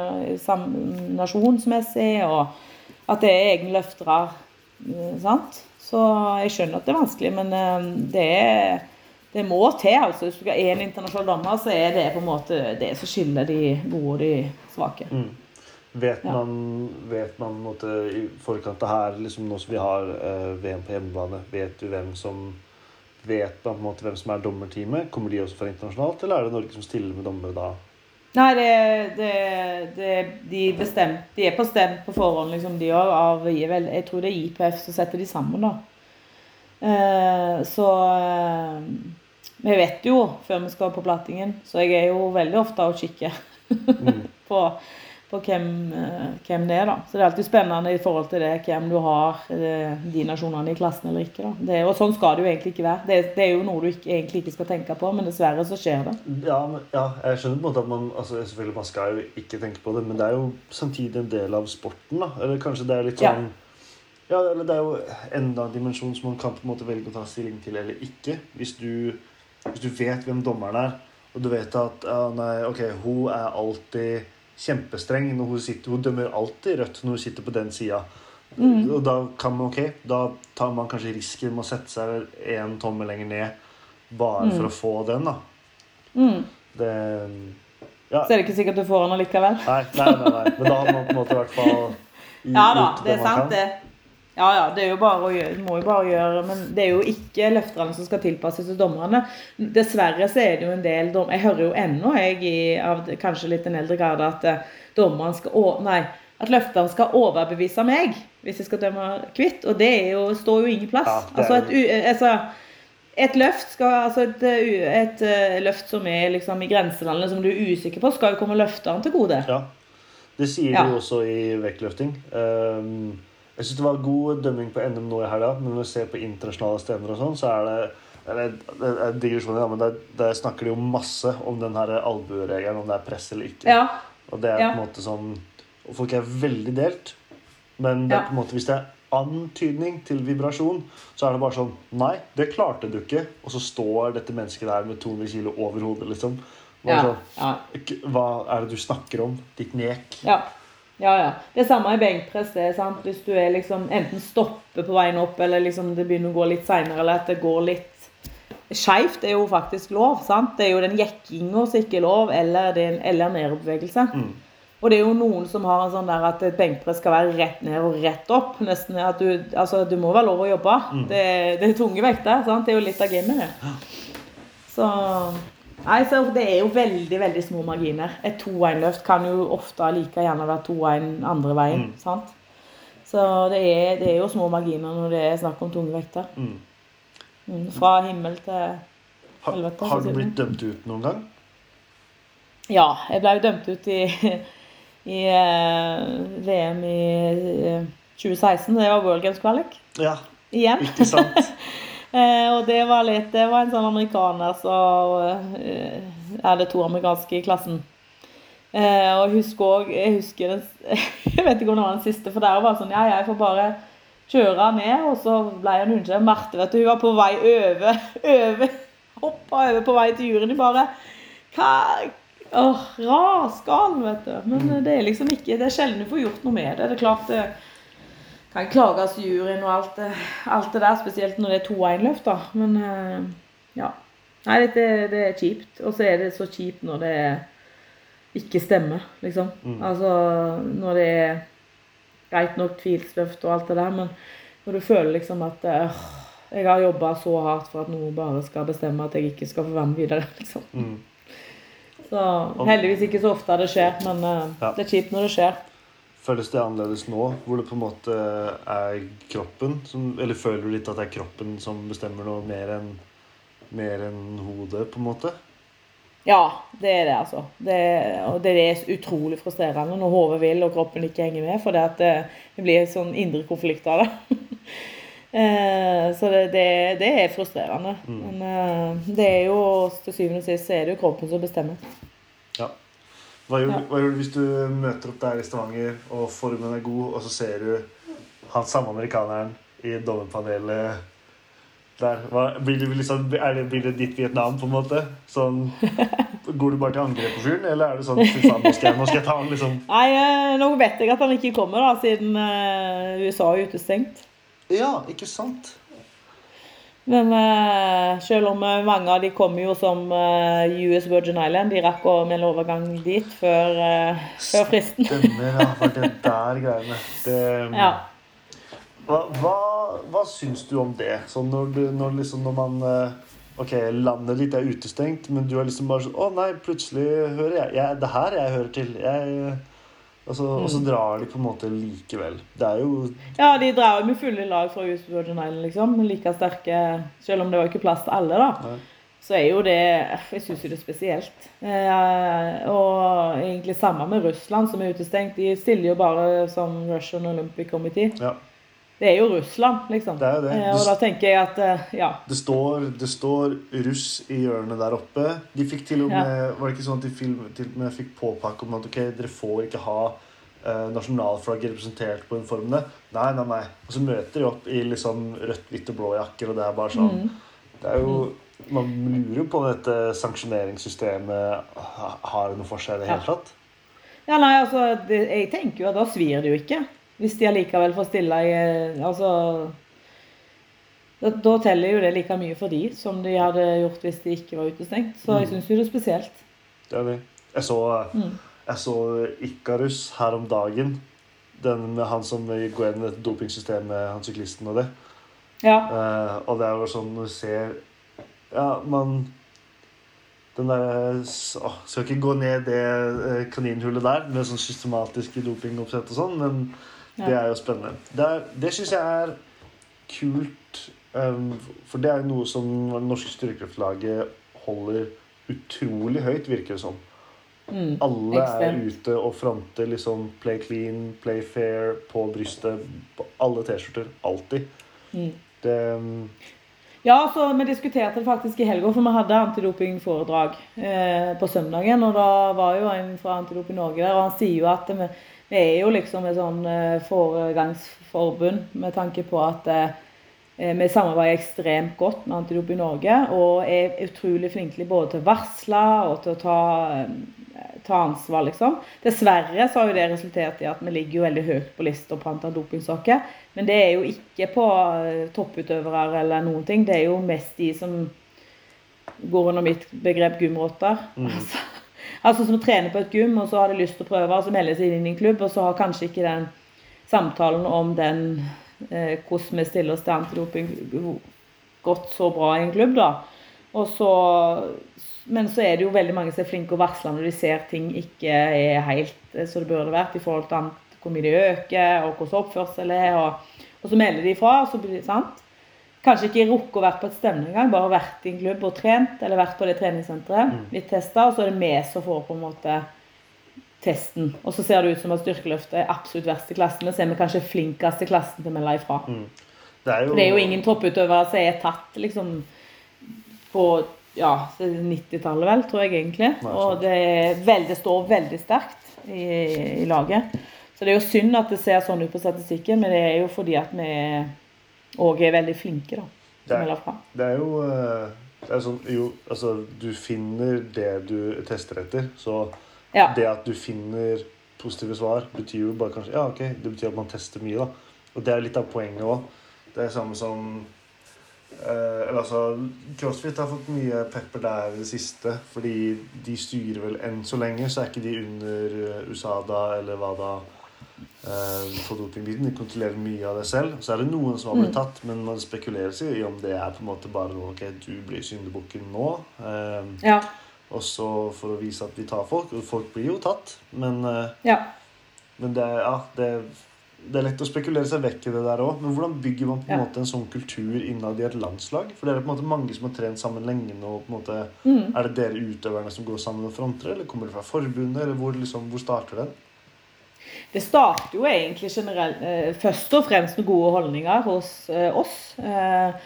nasjonsmessig, og at det er egne løftere, eh, sant. Så jeg skjønner at det er vanskelig, men eh, det er det må til. altså Hvis du er en internasjonal dommer, så er det på en måte det som skiller de gode og de svake. Vet Ja. man, vet man måtte, i forkant av her, liksom nå som vi har eh, VM på hjemmebane, vet du hvem som Vet man på en måte hvem som er dommerteamet? Kommer de også fra internasjonalt, eller er det Norge som stiller med dommere da? Nei, det, det, det, de, bestemt, de er bestemt på forhånd, liksom, de òg. Av jeg Jeg tror det er IPF som setter de sammen, da. Eh, så eh, Vi vet jo før vi skal på plattingen, så jeg er jo veldig ofte og kikker på, på hvem, eh, hvem det er, da. Så det er alltid spennende i forhold til det, hvem du har eh, de nasjonene i klassen eller ikke. da. Det, og sånn skal det jo egentlig ikke være. Det, det er jo noe du ikke, egentlig ikke skal tenke på, men dessverre så skjer det. Ja, men, ja, jeg skjønner på en måte at man altså selvfølgelig man skal jo ikke tenke på det, men det er jo samtidig en del av sporten. da. Eller kanskje det er litt Ja. sånn Ja, eller det er jo enda en dimensjon som man kan på en måte velge å ta stilling til eller ikke. Hvis du, hvis du vet hvem dommeren er, og du vet at ja, nei, ok, hun er alltid kjempestreng når hun sitter Hun dømmer alltid rødt når hun sitter på den sida. Og da kan man, ok, da tar man kanskje risken med å sette seg en tommel lenger ned bare for å få den, da. Mm. Det Ja. Så er det ikke sikkert du får den allikevel. Nei, nei, nei, nei. Men da har man på en måte i hvert fall Ja da, gjort det er man sant kan. det. Ja, ja, det er jo bare å gjøre, må jo bare gjøre, men det er jo ikke løfterne som skal tilpasses til dommerne. Dessverre så er det jo en del dom, Jeg hører jo ennå, jeg, i, av kanskje litt en eldre grad, at dommerne dommeren skal å, Nei, at løfteren skal overbevise meg hvis jeg skal dømme kvitt. Og det jo, står jo ingen plass. Ja, altså, et, eh, altså, et løft skal, altså et, eh, et eh, løft som er liksom i grenselandet, som du er usikker på, skal jo komme løfteren til gode. Ja. Det sier Ja. de også i vektløfting. Um, jeg syns det var god dømming på NM nå i helga, men når vi ser på internasjonale stevner og sånn, så er det eller, det er digresjoner, ja, men der, der snakker de jo masse om den albueregelen, om det er press eller ikke. Ja, Og det er Ja. på en måte sånn og Folk er veldig delt. Men det er på en måte, hvis det er antydning til vibrasjon, så er det bare sånn Nei, det klarte du ikke. Og så står dette mennesket der med 200 kilo over hodet, liksom. Sånn, ja, Hva er det du snakker om? Ditt nek. ja. Ja, ja. Det samme i benkpress. det er sant? Hvis du er liksom enten stopper på veien opp, eller liksom det begynner å gå litt seinere, eller at det går litt Skeivt er jo faktisk lov. sant? Det er jo den jekkinga som ikke er lov, eller, det, eller nedbevegelse. Mm. Og det er jo noen som har en sånn der at et benkpress skal være rett ned og rett opp. nesten at Du, altså, du må være lov å jobbe. Det, det er tunge vekter. sant? Det er jo litt av gamet, det. Så Nei, så Det er jo veldig veldig små marginer. Et 2-1-løft kan jo ofte like gjerne være 2-1 andre veien. Mm. sant? Så det er, det er jo små marginer når det er snakk om tunge vekter. Mm. Mm, fra himmel til Har, Helvete, har så du blitt dømt ut noen gang? Ja, jeg ble jo dømt ut i, i uh, VM i uh, 2016. Det var World Games Qualic Ja, igjen. ikke sant? Eh, og det var litt Det var en sånn amerikaner som eh, Er det to amerikanske i klassen? Eh, og jeg husker òg Jeg husker den Jeg vet ikke om det var den siste, for der var det sånn Ja, jeg får bare kjøre ned, og så ble hun unnskyld. Marte, vet du, hun var på vei over over Hoppa over på vei til juryen. Bare Hva Åh, rasgal, vet du. Men det er liksom ikke Det er sjelden du får gjort noe med det. Det er klart det kan klages juryen og alt alt det der, spesielt når det er 2-1-løft, da. Men eh, ja. Nei, det, det er kjipt. Og så er det så kjipt når det ikke stemmer, liksom. Mm. Altså når det er greit nok tvilsløft og alt det der, men når du føler liksom at øh, jeg har jobba så hardt for at noen bare skal bestemme at jeg ikke skal få være med videre, liksom. Mm. Så heldigvis ikke så ofte det skjer, men øh, Ja. det er kjipt når det skjer. Føles det annerledes nå, hvor det på en måte er kroppen som Eller føler du litt at det er kroppen som bestemmer noe mer enn mer enn hodet, på en måte? Ja, det er det, altså. Det, og det er utrolig frustrerende når hodet vil og kroppen ikke henger med. For det, at det, det blir sånn indre konflikt av det. Eh, så det, det, det er frustrerende. Men eh, det er jo til syvende og sist så er det jo kroppen som bestemmer. Hva gjør, Ja. hva gjør du hvis du møter opp der i Stavanger, og formen er god, og så ser du han samme amerikaneren i dommerpanelet der? Hva, blir, det liksom, er det, blir det ditt Vietnam, på en måte? Sånn, går du bare til angrep på fyren, eller er det sånn Fy faen, nå skal jeg, nå skal jeg ta han, liksom? Nei, eh, nå vet jeg at han ikke kommer, da, siden eh, USA er utestengt. Ja, ikke sant? Men eh, selv om eh, mange av de kommer jo som eh, US Virgin Island, de rakk å melde overgang dit før, før fristen. Stemmer, ja. Var det der greiene. Det, Ja. Hva, hva, hva syns du om det? Sånn når, du, når, liksom, når man Ok, landet ditt er utestengt, men du er liksom bare sånn Å nei, plutselig hører jeg, jeg Det her jeg hører til. Jeg, altså, Og så drar de på en måte likevel. Det er jo Ja, de drar jo med fulle lag fra US Virgin Island, liksom. Like sterke Selv om det var ikke plass til alle, da. Nei. Så er jo det Jeg syns jo det er spesielt. Eh, og egentlig samme med Russland, som er utestengt. De stiller jo bare som Russian Olympic Committee. Ja. Det er jo Russland, liksom. Det er jo det. Eh, og da tenker jeg at eh, ja. Det står, det står russ i hjørnet der oppe. De fikk til og Ja. Var det ikke sånn at de film, til og med fikk påpakke om at ok, dere får ikke ha eh, nasjonalflagget representert på uniformene? Nei, nei, nei. Og så møter de opp i liksom rødt, hvitt og blå jakker, og det er bare sånn Mm. Det er jo Man lurer jo på om dette sanksjoneringssystemet ha- har noe for seg i det hele tatt. Ja, nei, altså, det, jeg tenker jo at da svir det jo ikke. Hvis de allikevel får stille i eh, Altså da, da teller jo det like mye for de som de hadde gjort hvis de ikke var utestengt. Så jeg Mm. syns jo det er spesielt. Det er det. Jeg så, Mm. jeg så Ikarus her om dagen. Den med han som går gjennom dette dopingsystemet, han syklisten og det. Ja. Eh, og det er jo sånn når du ser Ja, man Den derre Skal ikke gå ned det eh, kaninhullet der med sånn systematiske dopingoppsett og sånn, men. Det er jo spennende. Det, er- det syns jeg er kult, um, for det er jo noe som det norske styrkekraftlaget holder utrolig høyt, virker det som. Mm. Alle er Ekstremt. ute og fronter liksom play clean, play fair på brystet. På alle T-skjorter. Alltid. Mm. Det um, Ja, så vi diskuterte det faktisk i helga, for vi hadde antidopingforedrag eh, på søndagen. Og da var jo en fra Antidoping Norge der, og han sier jo at vi, vi er jo liksom et sånn eh, foregangsforbund med tanke på at eh, vi samarbeider ekstremt godt med Antidoping Norge og er utrolig flinke både til å varsle og til å ta eh, eh, ta ansvar, liksom. Dessverre så har jo det resultert i at vi ligger jo veldig høyt på lista på antall dopingsaker. Men det er jo ikke på eh, topputøvere eller noen ting. Det er jo mest de som går under mitt begrep gymrotter. Altså, altså som trener på et gym, og så har de lyst til å prøve, og så melder seg inn i en klubb, og så har kanskje ikke den samtalen om den eh, hvordan vi stiller oss til antidoping gått så bra i en klubb, da. Og så, men så er det jo veldig mange som er flinke og varsler når de ser ting ikke er helt eh, som det burde vært i forhold til hvor mye de øker, og hvordan oppførsel er. Og, og så melder de ifra, så blir det sant. Kanskje ikke rukket å være på et stevne engang, bare vært i en klubb og trent, eller vært på det treningssenteret, blitt testa, og så er det vi som får på en måte testen. Og så ser det ut som at styrkeløftet er absolutt verst i klassen, men så er vi kanskje flinkest i klassen til å melde ifra. Det er jo, det er jo ingen topputøvere som er tatt liksom på ja, 90-tallet, vel, tror jeg egentlig. Nei. Og det, er vel, det står veldig sterkt i, i laget. Så det er jo synd at det ser sånn ut på statistikken, men det er jo fordi at vi òg er veldig flinke, da. Det Som er- Det er jo eh, det er sånn, jo, altså, Du finner det du tester etter. Så Ja. det at du finner positive svar, betyr jo bare kanskje Ja, ok, det betyr at man tester mye, da. Og det er litt av poenget òg. Det er samme som eh, Eller altså CrossFit har fått mye pepper der i det siste. Fordi de styrer vel enn så lenge, så er ikke de under eh, USADA eller hva eh. De kontrollerer mye av det selv. Så er det noen som har blitt tatt, men man spekulerer i om det er på en måte bare Ok, du blir syndebukken nå. Eh, Ja. og så for å vise at vi tar folk. Og folk blir jo tatt, men, eh, ja. men det, er- ja, det, det er lett å spekulere seg vekk i det der òg. Men hvordan bygger man på en måte en sånn kultur innad i et landslag? For det er på en måte mange som har trent sammen lenge nå. på en måte, Mm. Er det dere utøverne som går sammen og fronter, eller kommer det fra forbundet? eller Hvor, liksom, hvor starter den? Det starter jo egentlig generelt eh, først og fremst med gode holdninger hos eh, oss. Eh,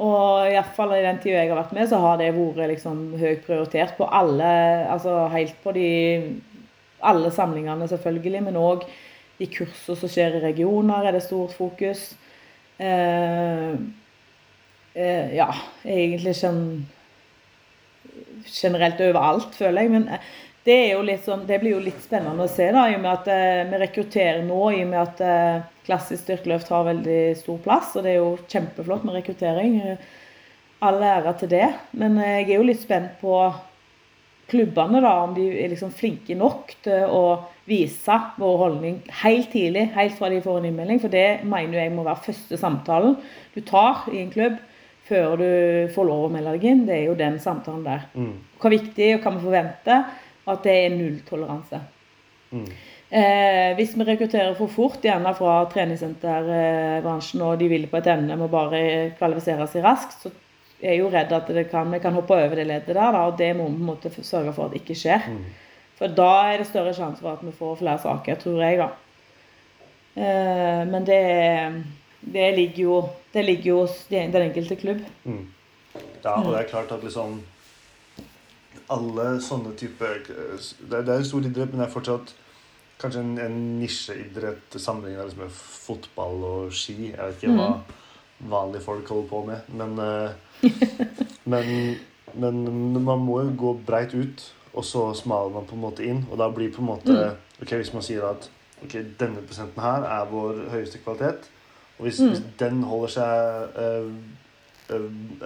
og iallfall i den tida jeg har vært med, så har det vært liksom høyt prioritert på alle Altså helt på de alle samlingene, selvfølgelig, men òg de kursene som skjer i regioner, er det stort fokus. Eh, eh, ja, egentlig generelt overalt, føler jeg. Men det, er sånn, det blir jo litt spennende å se, da, i og med at eh, vi rekrutterer nå, i og med at eh, klassisk styrkeløft har veldig stor plass. Og det er jo kjempeflott med rekruttering. All ære til det. Men eh, jeg er jo litt spent på klubbene, da, om de er liksom flinke nok til å vise vår holdning helt tidlig, helt fra de får en innmelding. For det mener jeg må være første samtalen du tar i en klubb før du får lov å melde deg inn. Det er jo den samtalen der. Mm. Er viktig, og hva vi forventer, at det er nulltoleranse. Mm. Eh, hvis vi rekrutterer for fort, gjerne fra treningssenterbransjen, og de vil på et emne må bare kvalifisere seg raskt, så er jeg jo redd at det kan, vi kan hoppe over det leddet der, da, og det må vi på en måte sørge for at det ikke skjer. For da er det større sjanse for at vi får flere saker, tror jeg, da. Eh, men det, det, ligger jo, det ligger jo hos den enkelte klubb. Ja, og det er klart at liksom Alle sånne typer Det er, en stor idrett, men det er fortsatt kanskje en, en nisjeidrett sammenlignet liksom med fotball og ski. Jeg vet ikke hva vanlige folk holder på med, men, eh, men, men man må jo gå breit ut, og så smaler man på en måte inn. Og da blir på en måte ok, Hvis man sier at ok, denne prosenten her er vår høyeste kvalitet, og hvis, hvis den holder seg eh,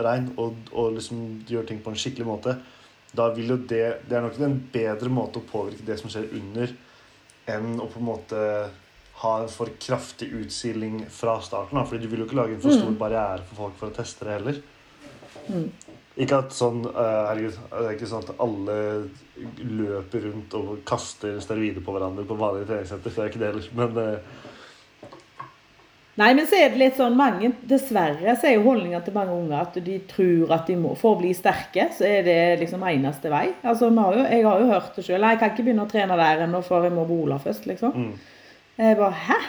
rein og, og liksom gjør ting på en skikkelig måte, da vil jo det Det er nok en bedre måte å påvirke det som skjer under, enn å på en måte ha en for kraftig utsiling fra starten. Fordi du vil jo ikke lage en for stor barriere for folk for å teste det heller. Ikke at sånn eh, Herregud, det er ikke sånn at alle løper rundt og kaster steroider på hverandre på vanlige treningssenter. Det er ikke det heller. Men eh, Nei, men så er det litt sånn mange Dessverre så er jo holdninga til mange unger at de tror at de må For å bli sterke, så er det liksom eneste vei. Altså, har jo, Jeg har jo hørt det sjøl. Jeg kan ikke begynne å trene der ennå før jeg må på Ola først, liksom. mm, Jeg bare Hæ?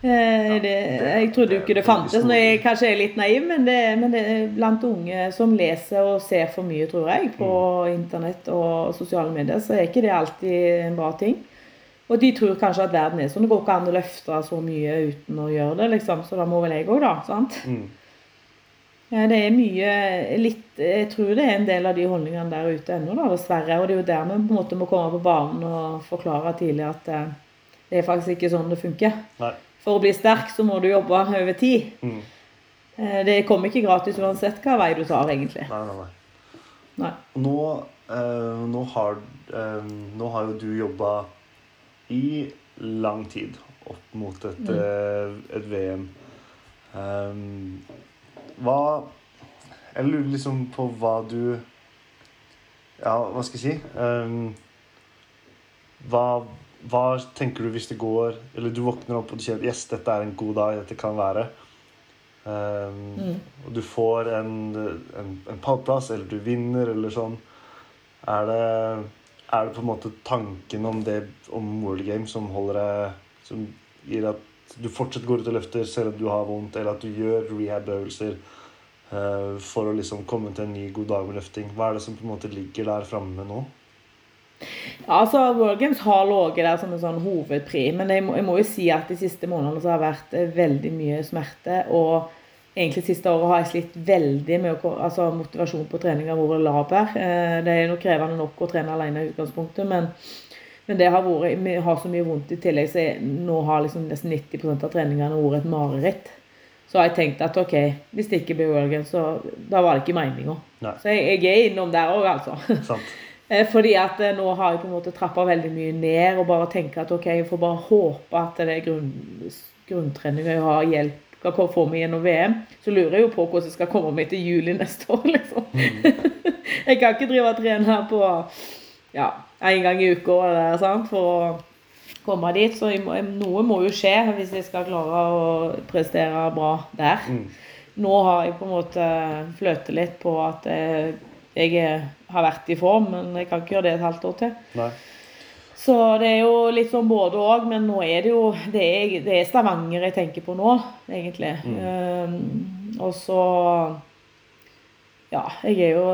Eh, det, jeg trodde jo ikke det fantes. Når jeg kanskje er litt naiv, men det, men det er blant unge som leser og ser for mye, tror jeg, på internett og sosiale medier, så er ikke det alltid en bra ting. Og de tror kanskje at verden er sånn. Det går ikke an å løfte så mye uten å gjøre det, liksom. Så da må vel jeg òg, da. sant? mm. Ja, det er mye litt Jeg tror det er en del av de holdningene der ute ennå, da, dessverre. Og det er jo der vi på en måte må komme på banen og forklare tidlig at eh, det er faktisk ikke sånn det funker. Nei. For å bli sterk så må du jobbe over tid. Mm. Eh, Det kommer ikke gratis uansett hva vei du tar, egentlig. Nei, nei, nei. Nei. Nå, eh, nå, har, eh, nå har jo du jobba i lang tid opp mot et, Mm. eh, et VM. Um, hva Jeg lurer liksom på hva du Ja, hva skal jeg si? Um, hva, hva tenker du hvis det går Eller du våkner opp og du kjenner yes, dette er en god dag, dette kan være. Um, Mm. Og du får en, en, en pallplass, eller du vinner, eller sånn. Er det, er det på en måte tanken om det om World Game som holder deg Som gir at du fortsatt går ut og løfter selv om du har vondt, eller at du gjør rehab-øvelser uh, for å liksom komme til en ny god dag med løfting? Hva er det som på en måte ligger der framme nå? Ja, altså World Games har ligget der som en sånn hovedpri, men jeg må, jeg må jo si at de siste månedene så har det vært eh, veldig mye smerte. Og egentlig siste året har jeg slitt veldig med å, altså motivasjon på trening har vært laber. Eh, Det er noe krevende nok å trene alene i utgangspunktet, men, men det har vært, vi har så mye vondt i tillegg, så jeg, nå har liksom nesten 90% av treningene vært et mareritt. Så har jeg tenkt at ok, hvis det ikke blir Worgen, så da var det ikke meninga. Så jeg, jeg er innom der òg, altså. Sant? Eh, Fordi at eh, nå har jeg på en måte trappa veldig mye ned og bare tenker at ok, jeg får bare håpe at det er grunn, grunntreninga jeg har hjelp skal meg gjennom VM. Så lurer jeg jo på hvordan jeg skal komme meg til juli neste år, liksom. jeg kan ikke drive og trene her på ja, en gang i uka eller sant, for å komme dit. Så må, noe må jo skje hvis jeg skal klare å prestere bra der. Mm. Nå har jeg på en måte fløtet litt på at jeg, jeg har vært i form, men jeg kan ikke gjøre det et halvt år til. Nei. Så det er jo litt sånn både òg, men nå er det jo det er, det er Stavanger jeg tenker på nå, egentlig. Um, og så Ja, jeg er, jo,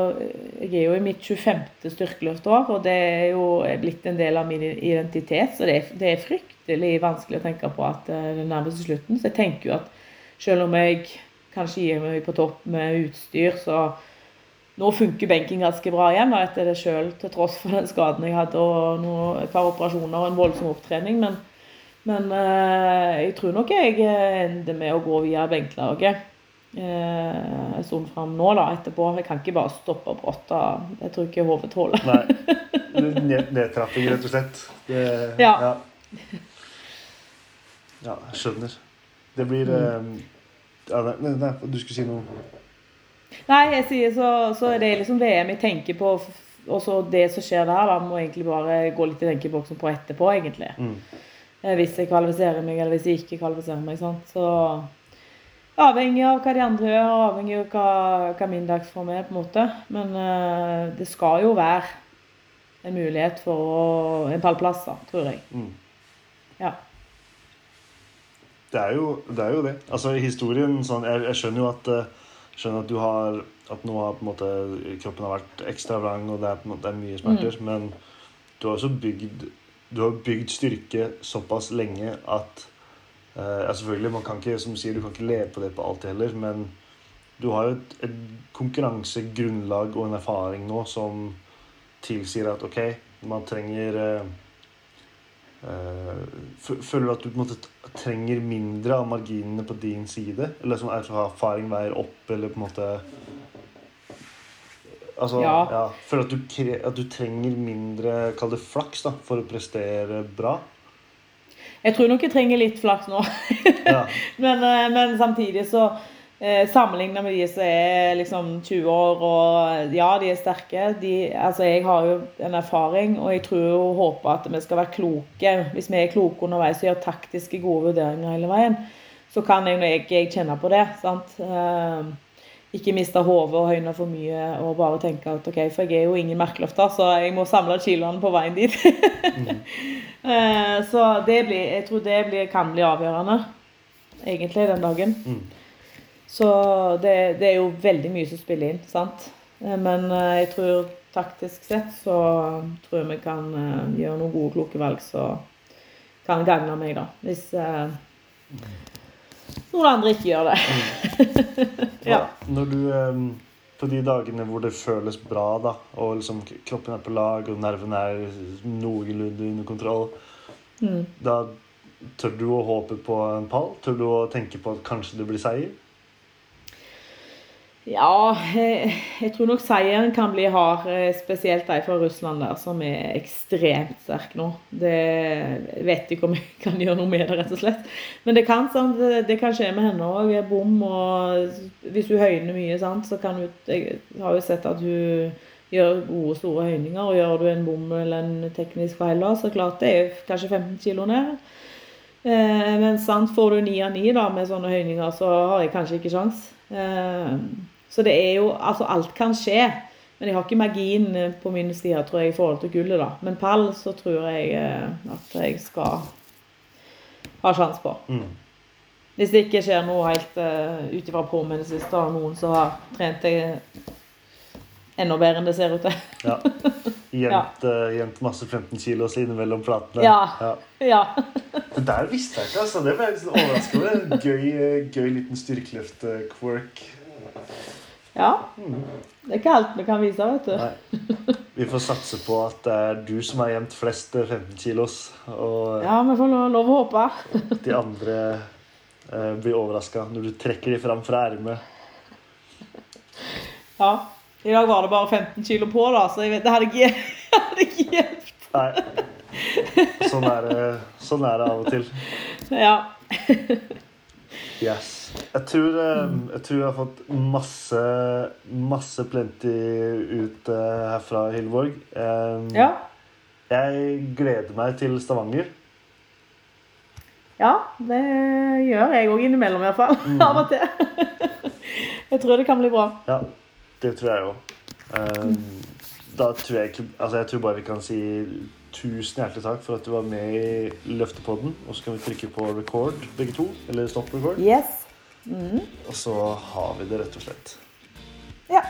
jeg er jo i mitt 25. styrkeløftår, og det er jo blitt en del av min identitet. Så det er, det er fryktelig vanskelig å tenke på at eh, det nærmer seg slutten. Så jeg tenker jo at selv om jeg kanskje gir meg på topp med utstyr, så nå funker benken ganske bra igjen da, etter det sjøl, til tross for den skaden jeg hadde og noe, et par operasjoner og en voldsom opptrening. Men, men eh, jeg tror nok jeg eh, ender med å gå via benklaget eh, en stund fram nå, da, etterpå. Jeg kan ikke bare stoppe brått. Jeg tror ikke hodet tåler Nei. Ned, nedtrapping, rett og slett. Det, Ja. ja. Ja, jeg skjønner. Det blir eh, ja, nei, nei, Du skulle si noe? Nei, jeg sier så, så er det liksom VM jeg tenker på, og så det som skjer der, da må egentlig bare gå litt i tenkeboksen på etterpå, egentlig. Mm. Eh, Hvis jeg kvalifiserer meg, eller hvis jeg ikke kvalifiserer meg. sant? Så avhengig av hva de andre gjør, og avhengig av hva, hva min dagsform er, på en måte. Men uh, det skal jo være en mulighet for å, en pallplass, da, tror jeg. Mm. Ja. Det er jo det. Er jo det. Altså, historien sånn, jeg, jeg skjønner jo at eh, skjønner at du har At nå har på en måte kroppen har vært ekstra vrang, og det er, på en måte, mye smerter. Men du har også bygd Du har bygd styrke såpass lenge at eh, Selvfølgelig, man kan ikke som du sier, du kan ikke leve på det på alltid heller, men du har jo et, et konkurransegrunnlag og en erfaring nå som tilsier at OK, man trenger eh, Føler du at du på en måte trenger mindre av marginene på din side? Eller som erfaring veier opp, eller på en måte Altså, ja. Ja. Føler du at du, at du trenger mindre, kall det flaks, da, for å prestere bra? Jeg tror nok jeg trenger litt flaks nå. Ja. Men, eh, men samtidig så eh, Sammenlignet med de som er liksom 20 år og ja, de er sterke. De, altså jeg har jo en erfaring, og jeg tror og håper at vi skal være kloke. Hvis vi er kloke underveis og gjør taktiske, gode vurderinger hele veien, så kan jeg, når jeg, jeg kjenne på det. sant? Eh, ikke miste hodet og høyne for mye og bare tenke at ok, for jeg er jo ingen merkeløfter, så jeg må samle kiloene på veien dit. Eh, Så det blir, jeg tror det blir, kan bli avgjørende, egentlig, den dagen. Mm. Så det, det er jo veldig mye som spiller inn, sant. Eh, Men eh, jeg tror taktisk sett så tror jeg vi kan eh, gjøre noen gode, kloke valg som kan gagne meg, da. Hvis, eh, noen andre ikke gjør det. ja. Når du eh, På de dagene hvor det føles bra, da, og liksom kroppen er på lag, og nervene er noenlunde under kontroll, Mm. da tør du å håpe på en pall? Tør du å tenke på at kanskje det blir seier? Ja, jeg, tror nok seieren kan bli hard, eh, spesielt de fra Russland der, som er ekstremt sterke nå. Det vet ikke om jeg kan gjøre noe med det, rett og slett. Men det kan, sant? Det, kan skje med henne òg. Bom og Hvis hun høyner mye, sant, så kan hun Jeg har jo sett at hun gjør gode, store høyninger. Og gjør du en bom eller en teknisk feil så klart det er kanskje 15 kilo ned. Eh, men sant, får du ni av ni da, med sånne høyninger, så har jeg kanskje ikke sjans. Eh, så det er jo Altså, alt kan skje. Men jeg har ikke magien eh, på min side, tror jeg, i forhold til gullet, da. Men pall så tror jeg eh, at jeg skal ha sjanse på. Mm. Hvis det ikke skjer noe helt uh, ut ifra påminnelse av noen som har trent det enda bedre enn det ser ut til. Ja. Gjemt, ja. uh, masse 15 kilos innimellom platene. Ja. Ja. Det der visste jeg ikke, altså. Det ble jeg litt overraska over. Gøy, gøy liten styrkeløft-quirk. Ja. Det er ikke alt vi kan vise, vet du. Nei. Vi får satse på at det er du som har gjemt flest eh, 15 kilos, og Ja, vi får lov lov å håpe. de andre eh, blir overraska når du trekker de fram fra ermet. Ja. I dag var det bare 15 kilo på, da, så jeg vet, det hadde ikke, hadde ikke hjulpet. Nei. Sånn er, det, sånn er det av og til. Ja. Yes. Jeg tror, eh, jeg tror jeg har fått masse, masse plenty ut eh, herfra, Hilborg. Eh, ja. Jeg gleder meg til Stavanger. Ja, det gjør jeg òg innimellom, i hvert fall. Mm. Av og til. Jeg tror det kan bli bra. Ja, det tror jeg òg. Da tror jeg ikke Altså, jeg tror bare vi kan si tusen hjertelig takk for at du var med i Løftepodden. Og så kan vi trykke på record, begge to. Eller stop record. Yes. Mhm. Og så har vi det, rett og slett. Ja.